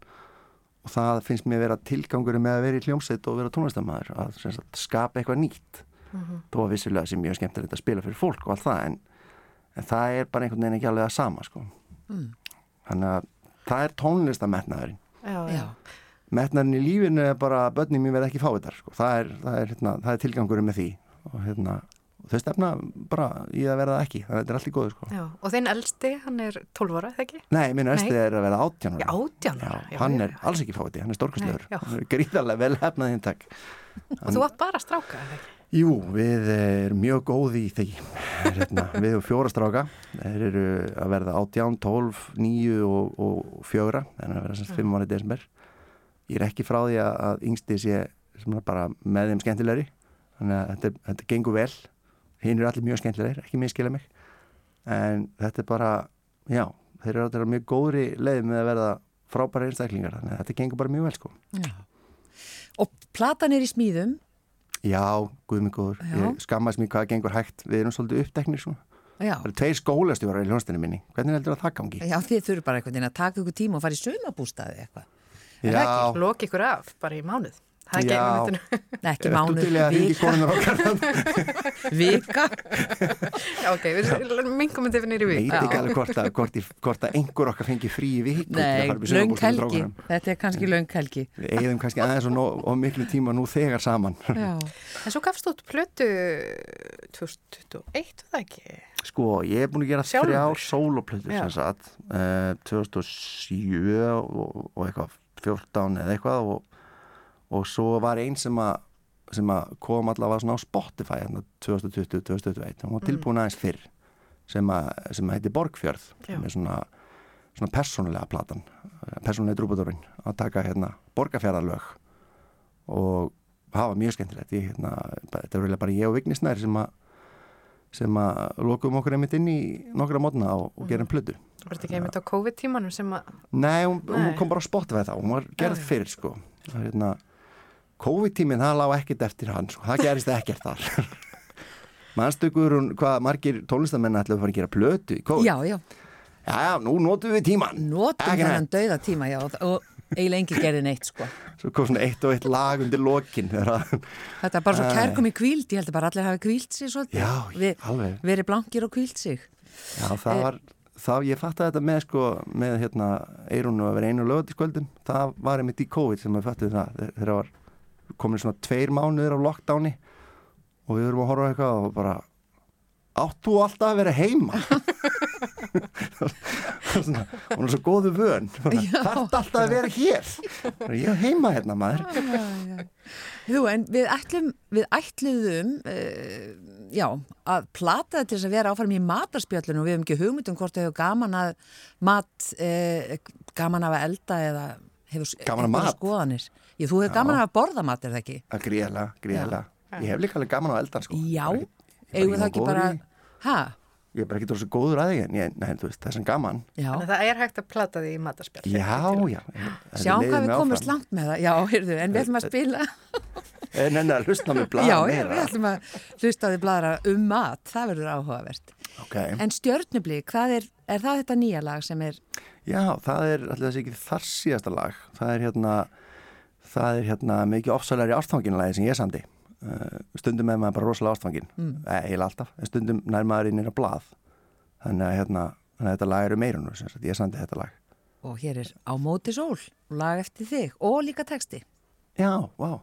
Og það finnst mér að vera tilgangur með að vera í hljómsveit og vera tónlistamæður að sagt, skapa eitthvað nýtt mm -hmm. þó að vissilega sem mjög skemmtilegt að spila fyrir fólk og allt það en, en það er bara einhvern veginn ekki alveg að sama sko. Mm. þannig að það er tónlistametnaðurinn metnaðurinn í lífinu er bara að börnum mér verð ekki fáiðar sko. það, er, það, er, hérna, það er tilgangurinn með því. Og hérna þau stefna bara í að vera það ekki. Það er allt í góðu sko. Já, Og þinn eldsti, hann er 12 ára, þegar ekki? Nei, minn eldsti er að vera 18 ára. Já, 18 ára. Já, Hann er alls ekki fáið, hann er stórkastlegur hann er gríðarlega vel hefnað hinn takk Og þú átt bara stráka, eða ekki? Jú, við erum mjög góði í því. Hérna, Við erum fjóra stráka. Þeir eru að verða 18, 12 9 og, og fjóra þannig að vera semst 5 ára í desember. Ég er ekki frá því að yngsti sé bara með þeim skemmtilegri. Þannig að þetta, þetta gengur vel. Hinn eru allir mjög skemmtilegir, ekki miskila mig. En þetta er bara já, þeir eru alltaf mjög góðri leið með að verða frábæra einstaklingar. Þannig að þetta gengur bara mjög vel sko. Já. Og platan er í smíðum Já, guð mig góður. Ég skammast mér hvað gengur hægt. Við erum svolítið uppteknir sko Já. Það eru tveir skólastjórar í hljónstinu minni. Hvernig heldur það að það gangi? Já, þið þurfum bara einhvern veginn að taka ykkur tíma og fara í sömabústaði eitthvað. Já. Lók ykkur af bara í mánuð Það er geimutinu. Ekki mánuð, vika. vika. Já, ok, við mingum þetta nýri vika. Ég veit ekki alveg hvort að, hvort, hvort að einhver okkar fengi frí í viku. Nei, laung helgi. Þetta er kannski laung helgi. Við eigðum kannski aðeins og, og miklu tíma nú þegar saman. Já. En svo gafst þú plötu 2021, það ekki? Sko, ég hef búin að gera þrjá soloplötu sem sagt, uh, 2007 og, og eitthvað 14 eða eitthvað og og svo var einn sem að sem að kom allavega svona á Spotify 2020-2021 hún var tilbúin aðeins fyrr sem að, sem að heiti Borgfjörð sem er svona, svona persónulega platan persónulega drúbadurinn að taka hérna borgarfjörðarlög og hafa mjög skemmtilegt ég, hérna, þetta er bara ég og Vignisnær sem að sem að lokum okkur einmitt inn í nokkra mótna og, og gerum plödu Var þetta ekki einmitt á COVID-tímanum sem að Nei, hún, Nei. hún kom bara á Spotify þá hún var gerð fyrir sko. Hérna COVID-tíminn það lág ekkert eftir hans og það gerist ekkert þar. Mannstökur hvað margir tónlistamenn ætlaðu að fara að gera plötu í COVID? Já, já. já, já, nú notum við tíman notum þennan dauða tíma, já og eiginlega engi gerði neitt sko. Svo kom svona eitt og eitt lag undir lokin þetta er bara svo kærkom í kvíld ég held að bara allir hafi kvíld sig svolítið. Já, Vi, verið blankir og kvíld sig. Já, það eh, var þá ég fatt að þetta með sko með hérna Eirunu að vera einu lögatiskvöldum það var einmitt í COVID sem við fattum það þegar það var komin svona tveir mánuður á lockdowni og við erum að horfa eitthvað og bara áttu alltaf að vera heima? Svona, og hún er svo góðu vön. Þarf alltaf að vera hér. Ég er heima hérna maður. Jú en við ætlum við ætluðum uh, já, að plata þetta til þess að vera áfram í matarspjöllinu og við hefum ekki hugmyndum hvort þau hefur gaman að mat uh, gaman að elda eða hefur skoðanir Ég, þú hefur gaman að borða mat, er það ekki? Að gríðala, gríðala. Ég hef líka alveg gaman á eldan, sko. Já, eigum það ekki bara... Hæ? Ég er bara ekki dróðs góður að þig, en ég, nei, þú veist, það er sem gaman. Já. Þannig að það er hægt að plata því í matarspjall. Já, já. Sjáum hvað við komumst langt með það. Já, heyrðu, en við ætlum að spila... En enna að hlusta með bladra meira. Já, við ætlum að hlusta því bladra um mat. Það verður áhugavert. Okay. En stjörnublík, er, er það þetta nýja lag sem er... Já, það er alltaf þessi ekki þar síðasta lag. Það er hérna það er hérna mikið ofsalegri ástfanginlega sem ég sandi uh, stundum er maður bara rosalega ástfangin mm. eða alltaf, en stundum nær maður inn í blað. Þannig að, hérna, þannig að þetta lag eru meirunum, ég sandi þetta lag. Og hér er Á móti sól lag eftir þig og líka texti. Já, vá. wow.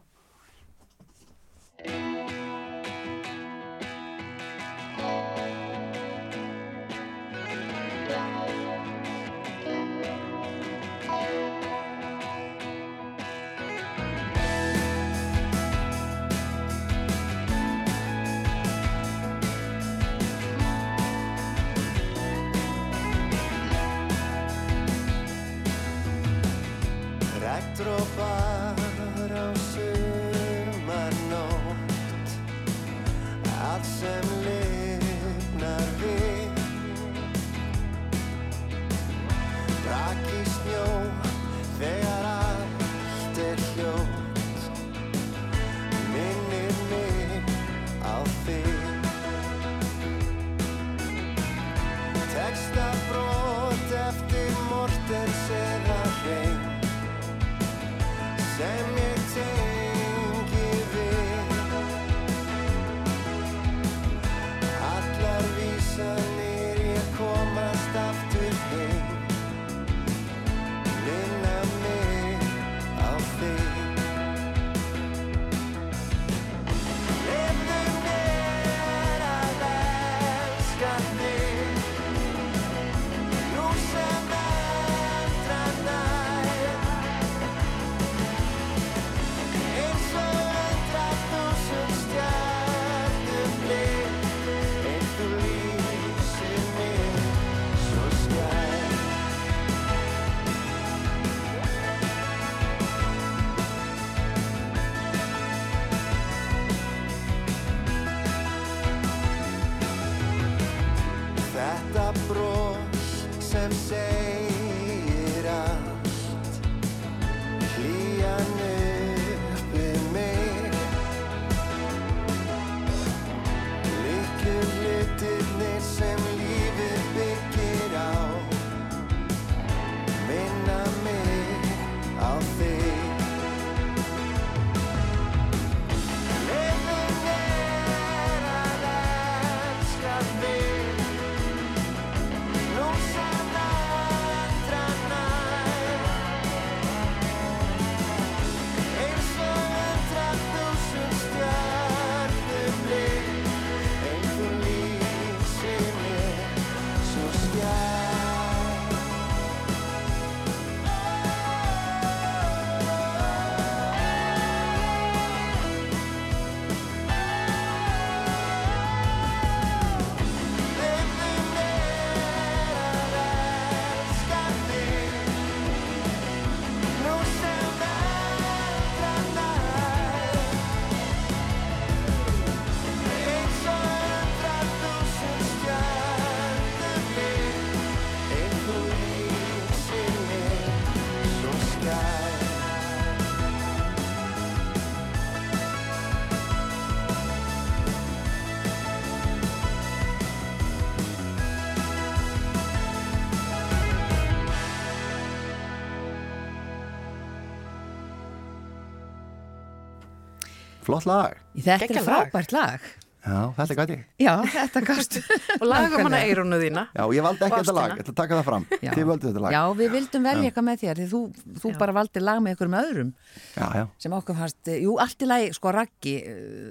Flott lag. Þetta er Geggjað lag. frábært lag. Já, þetta gæti ég. Já, þetta gast. Og lagum hana eirunu þína. Já, ég valdi ekki þetta lag, ég ætla að taka það fram. Já. Þið völdu þetta lag. Já, við vildum velja eitthvað með þér því þú, þú Já. bara valdi lag með ykkur með öðrum Já, já. sem okkur fannst, jú, allt í lagi, sko, raggi,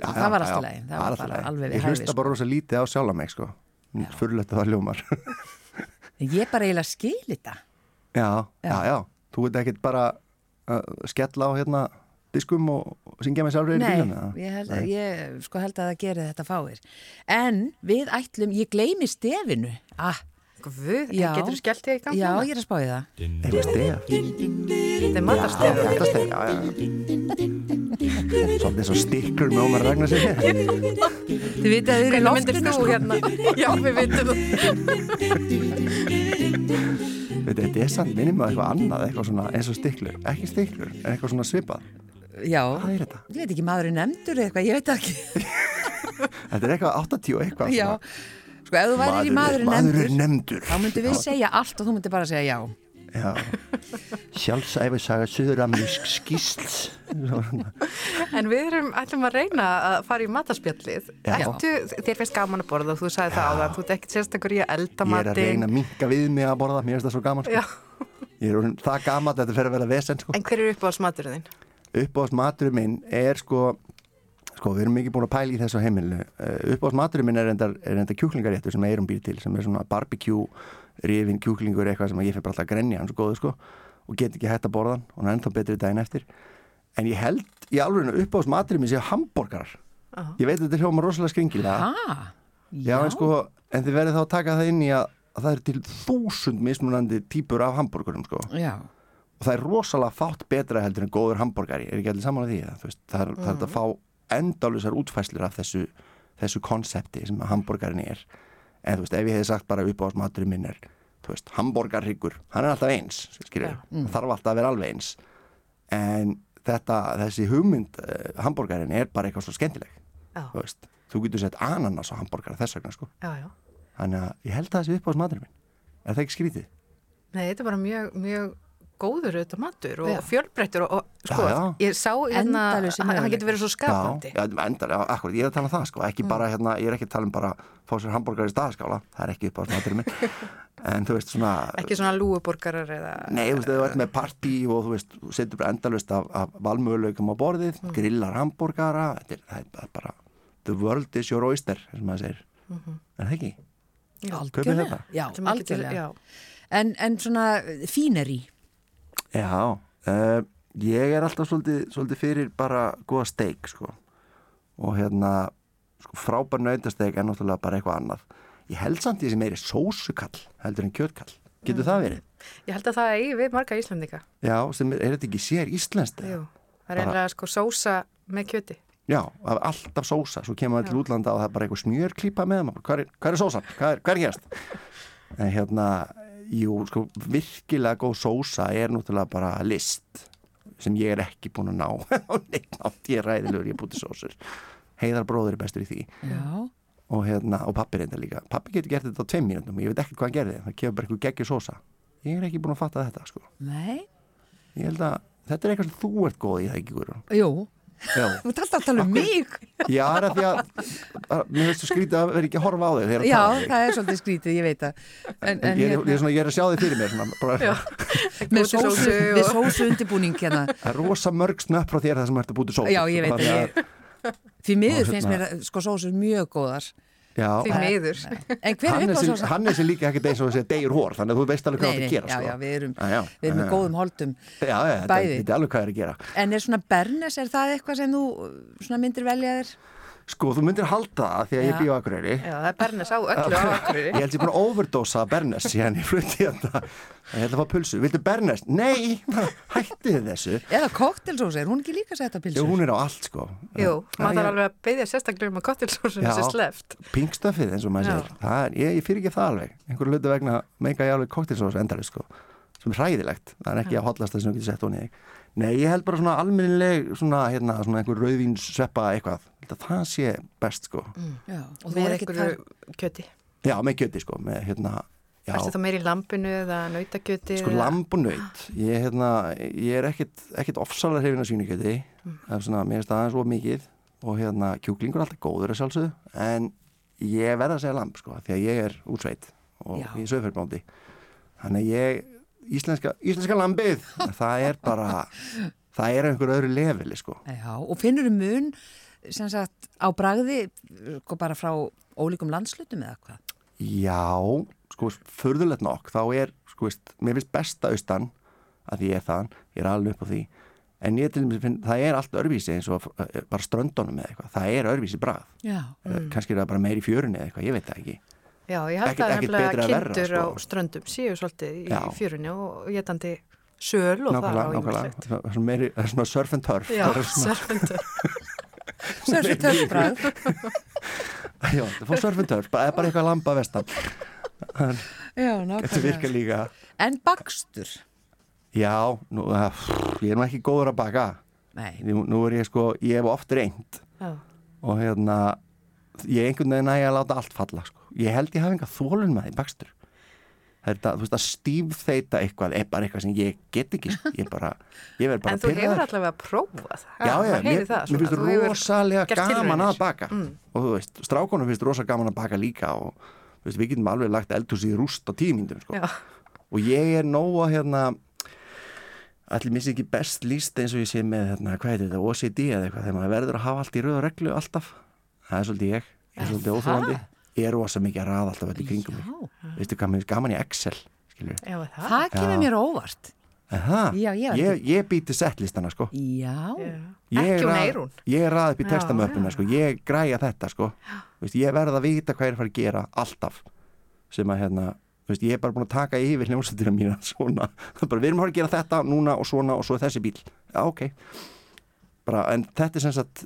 Já, það var allt já, í lagi, það er var allt í bara lagi. alveg Ég við hæfi, hlusta sko. bara rosa lítið á sjálfa mig, sko. Fyrirlegt að það hljómar. En Ég bara eiginlega skil þetta. já, Já. já, já. Þú veit ekkit bara uh, skella á hérna diskum og syngja með sjálfur í Nei, bílum, ég held, Nei. ég sko held að það gerir þetta fáir. En við ætlum, ég gleymi stefinu. Ah, Guð, getur þú skellt þig í gang? já, ég er að spá í það. Stef. Þetta er matarstefur. Þetta stef, já, já. Svolítið svo stikkur með Ómar Ragnarsi. Þið vitið að þið eru myndir sko. hérna? Já, við. Veit, þetta er samt minnum að eitthvað annað, eitthvað svona eins og stiklur. Ekki stiklur, en eitthvað svona svipað. Já, Hvað er þetta? ég veit ekki, maður er nefndur eða eitthvað, ég veit ekki. Þetta er eitthvað 80 og eitthvað. Já, svona. sko, ef þú værir í maður er maður nefndur, er nefndur. þá myndum við segja allt og þú myndir bara segja já. Já. Sjálfsæfi saga Suðuramlísk skýsls. En við erum, ætlum að reyna að fara í matarspjallið. Já. Ertu, þér finnst gaman að borða og þú sagði það á það, þú ert ekkert sérstakur í að elda Ég er að reyna að minka við mig að borða, mér finnst það svo gaman. Sko. Já, Ég er það gaman að þetta fer að vera vesen. Sko. en hver er uppáhalds maturinn þinn? Uppáðs maturinn minn er sko, sko við erum ekki búin að pæla í þessu heimilu. Uh, Uppáðs maturinn minn er enda, er kjúklingaréttur sem Eirum býr til, sem er svona barbecue, rifin kjúklingur, eitthvað sem ég fyrir bara alltaf að grenja hans og góðu sko og get ekki hægt að borða hann og hann er ennþá betri daginn eftir. En ég held í alveg uppáðs maturinn minn séu hambúrgarar. Ég veit að þetta hljóma rosalega skringilega. Já, en sko, en þið verðið þá að taka það inn í að, að það er til þúsund mismunandi típur af hambúrgurum, sko. Já, Og það er rosalega fátt betra heldur en góður hambúrgari. Er ekki allir saman að því? að, Veist, það er, það er að fá endálusar útfæslur af þessu, þessu konsepti sem hambúrgarin er. En þú veist, ef ég hefði sagt bara upp á maturinn minn er, þú veist, hambúrgarryggur, hann er alltaf eins, skilur. Já. Það þarf alltaf að vera alveg eins. En þetta, þessi hugmynd, uh, hambúrgarin er bara eitthvað svo skemmtileg. Já, Þú veist, þú getur sett ananas á hambúrgara þess vegna, sko. já, já. Þannig að ég held að þessi upp á maturinn minn. Er það ekki skrítið? Nei, þetta er bara mjög, mjög góður auðvitað matur og Já. fjölbreyttur og, og sko, Já, já. ég sá hérna, hann möguleikar. getur verið svo skapandi. Já, já endar, já, akkurat, ég er að tala um það sko, ekki bara hérna, ég er ekki að tala um bara fá sér hambúrgar í staðskála, það er ekki upp á smaturinn minn, en þú veist svona, Ekki svona lúuborgarar eða... nei, þú veist, þú ert með partí og þú veist, þú setur bara endalust af, af valmöguleikum á borðið, grillar hambúrgara, þetta er, það er bara, the world is your oyster, sem maður segir, er það ekki? Algjörlega. Já, algjörlega. já. En, en svona fíneri, Já, uh, ég er alltaf svolítið, svolítið fyrir bara góða steik sko og hérna sko, frábær nautasteik er náttúrulega bara eitthvað annað ég held samt því sem meiri sósukall heldur en kjötkall, getur það verið? Ég held að það eigi við marga Íslandika. Já, sem er, er þetta ekki sér íslenskt? Jú, það er eiginlega sko sósa með kjöti. Já, það er alltaf sósa, svo kemur það til útlanda og það er bara eitthvað smjörklípa með maður, hvað er, er sósan? Hvað er, er gerst? En hérna, Jú, sko, virkilega góð sósa er náttúrulega bara list sem ég er ekki búin að ná. Á neitt nátt, ég er ræðilegur, ég er búin til sósur. Heiðar bróður er bestur í því. Já, og, hérna, og pappi reynda líka. Pappi getur gert þetta á tveim mínútum, ég veit ekki hvað hann gerði. Það kemur bara eitthvað geggjur sósa. Ég er ekki búin að fatta þetta, sko. Nei, ég held að þetta er eitthvað sem þú ert góð í það ekki, Guðrún? Jú, þú ert alltaf að tala um mig. já það er að því að að- mér finnst þú skrítið að vera ekki að horfa á þig að Já, þig. það er svolítið skrítið, ég veit það. En, en ég, er, hérna, ég, er svona, ég er að sjá þig fyrir mér svona, bara, með sósu, með og- sósu undirbúning hérna. það er rosa mörg snöpp frá þér það sem ert að búti sósu Já, ég veit að því miður finnst hérna- mér að, sko sósur mjög góðar. Já, Því miður. En hver er hann er, er sem líka ekkert eins og að segja degur hór þannig að þú veist alveg hvað það nei, að gera já, sko. já, við erum, já, við erum með góðum holdum. Já, já, þetta Bæði. þetta er alveg hvað er að gera En er svona Bernes, er það eitthvað sem þú svona myndir velja þér? Sko, þú myndir halda það því að ég Já. býð á Akureyri Já, það er Bernes á öllu á Akureyri. Ég held ég búin að overdosa Bernes síðan ég flutti þetta Ég held að fá pulsu, viltu Bernes? Nei, hættið þessu Eða koktelsósa, er hún ekki líka sett á Jú, pilsur? hún er á allt sko Jú, maður Já, þarf alveg að beðja sérstaklega um að kottelsósun Já. sé sleft. Pingstöfið eins og maður Já. segir það er, Ég, ég fyrir ekki það alveg Einhverju hlutu vegna meika ég alveg koktelsós endalist sko sem er hræðilegt, það er ekki að hotlast það sem þú getur sett honi Nei, ég held bara svona almennileg svona, hérna, svona einhver rauðvíns sveppa eitthvað, Ég það sé best sko. Já, og þú Með er það... einhverju kjöti. Já, með kjöti sko, með hérna Erstu þá meir í lampinu eða nautakjöti? Sko eða- lamb og nöyt ég, hérna, ég er ekkit, ekkit ofsalega hrifin að svínukjöti það er svona, mér það aðeins of mikið. Og hérna, kjúklingur er alltaf góður að sjálfsögðu. En ég verða að segja lamb sko, því að ég er útsveit og Já. í sögferðbándi þannig að ég, íslenska, íslenska lambið það er bara það er einhver öðru leveli sko Já, og finnur þú mun sagt á bragði sko bara frá ólíkum landslutum eða hvað? Já, sko, förðulegt nokk, þá er, sko, veist, mér finnst besta austan að ég er þaðan, ég er alveg upp á því, en ég til dæmis finn, það er allt örvísi eins og eh, bara ströndunum eða eitthvað, það er örvísi brað, Já, mm. kannski er það bara meir í fjörunni eða eitthvað, ég veit það ekki. Já, ég held nefnilega betra að kindur á sko. ströndum séu svolítið í fjörunni og getandi söl og það á Nákvæmlega, nákvæmlega, ymmislegt. það er svona meiri, það er svona surf and turf. Já, það er svona, serpendur. sörsu töfbrað. já, það fór surf and turf, bara, bara eitthvað lamba vestan, Já, nákvæmlega. En bakstur? Já, nú, uh, ég er nú ekki góður að baka, Nei, nú, nú er ég sko, ég hef oft reynd, Já. og hérna ég einhvern veginn að ég að láta allt falla sko. ég held ég hafi enga þólun með því bakstur þetta, þú veist að stífþeita eitthvað er bara eitthvað sem ég get ekki sko. ég bara, ég verð bara En þú hefur allavega prófað. já, já, mér, það mér svona, finnst þú rosalega gaman að baka Mm. og þú veist, strákonum finnst rosa gaman að baka líka og veist, við getum alveg lagt eldhús í rúst á tímindum sko. Og ég er nóg að hérna allir missi ekki best líst eins og ég sé með hérna, hvað heitir þetta, OCD eða eitthvað þegar maður verður að hafa allt í alltaf það er svolítið ég, ég er svolítið óþólandi ég er rosa mikið að raða alltaf í kringum mig. Já. veistu hvað mér er gaman í Excel Já, er það. Það kemur Já. mér óvart. Já, ég ég, ég býti settlistana sko. Já, Já. Ég Ekki rað- Eirún. Ég er ræð upp í Já, textamöppuna sko, ég græja þetta sko. Veist, ég verð að vita hvað ég er að fara að gera alltaf. Sem að hérna veist, ég er bara búin að taka yfir hljómsveitina mína svona, það er bara, við erum að fara að gera þetta núna og svona og svo er þessi bíl já ok bara, en þetta er sem sagt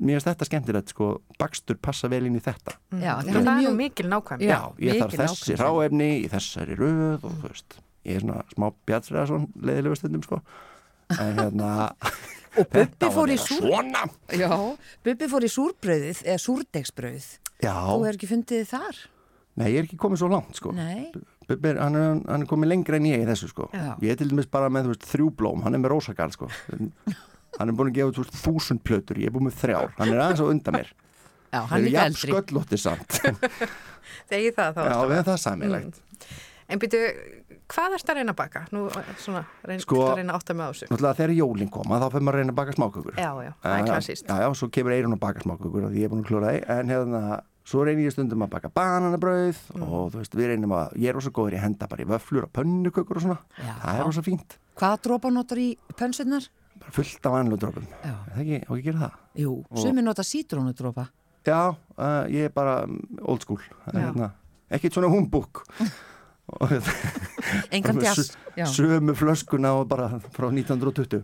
mér finnst þetta skemmtilegt sko, bakstur passa vel inn í þetta já, Það því hann er mjög... mikil nákvæm. já, ég þarf þessi ráefni í þessari röð og þú veist ég er svona smá bjartsræðarsson leiðilegu stundum sko en hérna Og Bubbi þetta fór súr... svona Já, Bubbi fór í súrbrauðið, eða súrdegsbrauð. já, Þú er ekki fundið þar? nei ég er ekki komið svo langt sko Nei. Bubbi, hann er, hann er komið lengra en ég í þessu sko Já. ég er til dæmis bara með veist, þrjú blóm hann er með rósagal sko hann er búin að gefa þúsund plötur, ég er búin með þrjár hann er aðeins á undan mér Já, hann eru líka eldri. Þegi það þá. já, við erum það samilegt En byrju, hvað ertu að reyna að baka? Nú, svona, reyna, Sko- að reyna að átta með á þessu. náttúrulega þegar jólinn koma þá fyrir maður að reyna að baka smákökur Já, já, það er klassíst. já, já, svo kemur eirun að baka smákökur og því ég er búin að klúra því en hérna, svo reynir ég stundum að baka bananabrauð Mm. og þú veist, við reynum að ég er rosa góður í að henda bara í vöflur og pönnukökur og svona, Já. það er rosa fínt Hvaða drópa notar í pönsunar? Bara fullt af er það ekki, og ekki gera það? Jú, sumi nota sítrónudrópa. Já, uh, ég er bara um, old school. Hérna, ekkert svona humbúk Engan djass. Já. sömu flöskuna og bara frá 1920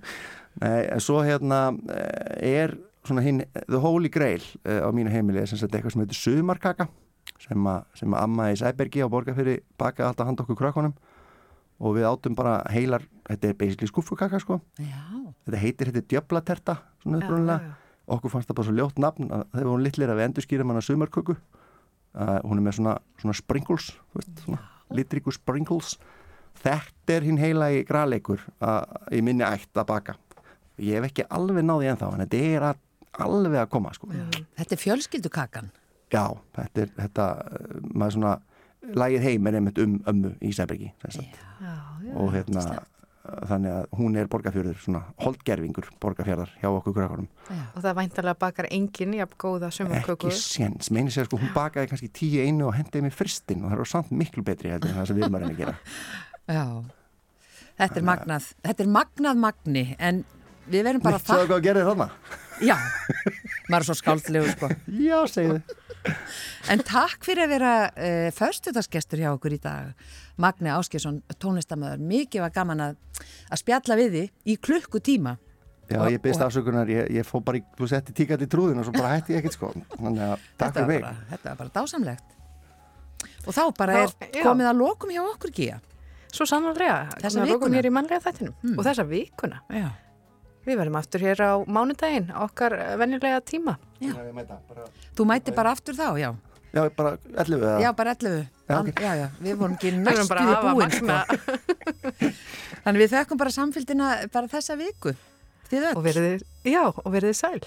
Nei, en svo hérna eh, er svona hinn, the holy grail eh, á mínu heimili er sem sagt eitthvað sem heitir sumarkaka sem að, sem að amma í Sæbergi á Borgarfyrir bakaði alltaf handa okkur krökkunum. Og við átum bara heilar, þetta er basically skuffukaka sko, Já, þetta heitir, þetta er djöflaterta, svona upprunalega. okkur fannst það bara svo ljótt nafn að þegar hún litlir að við endurskýrum hana sumarköku. Uh, hún er með svona, svona sprinkles þú veist, svona litríku sprinkles. Þetta er hinn heila í græleikur í minni ætt að baka. Ég hef ekki alveg náði ennþá en þetta er að, alveg að koma sko. þetta er fjölskyldukakan. já, þetta er þetta, maður svona lagið heim er einmitt um ömmu í Sæbergi og hérna þannig að hún er borgarfjörður svona holdgerfingur borgarfjörðar hjá okkur krökkunum. Já. Og það væntalega bakar enginn jafn góða sumarköku. ekki séns, meini sér sko hún bakaði kannski tíu einu og hendiði mér fristinn og það var samt miklu betri heldur en það sem við erum að reyna að gera. Já, þetta er magnað, þetta er magnað magni en við verðum bara Neitt svo að gerir þarna? Já, maður er svo skáldlegu sko. já, segðu En takk fyrir að vera uh, förstutarsgestur hjá okkur í dag. Magni Áskjesson, tónlistamöður mikið var gaman að, að spjalla við því í klukkutíma. Já, Og- ég byrst afsökunar, ég, ég fó bara þú setti tíkat í trúðin og svo bara hætti ég ekkert sko. Þannig að takk fyrir mig. bara, þetta var bara dásamlegt. Og þá bara Já, er já. komið að lokum hjá okkur Gía Svo komum við að lokum vikuna. hér í mannlega þættinum. Og þessa vikuna. Já, Við verðum aftur hér á mánudaginn, okkar venjulega tíma. Já, ég mæta, bara, þú mæti bara aftur þá, já já, bara 11 eða Já, bara 11 Já, ok. já, já, við vorum ekki Við næstu bara að hafa búin sko. Þannig við þökkum bara samfélgina bara þessa viku Þið öll og verðið, já, og verðið sæl.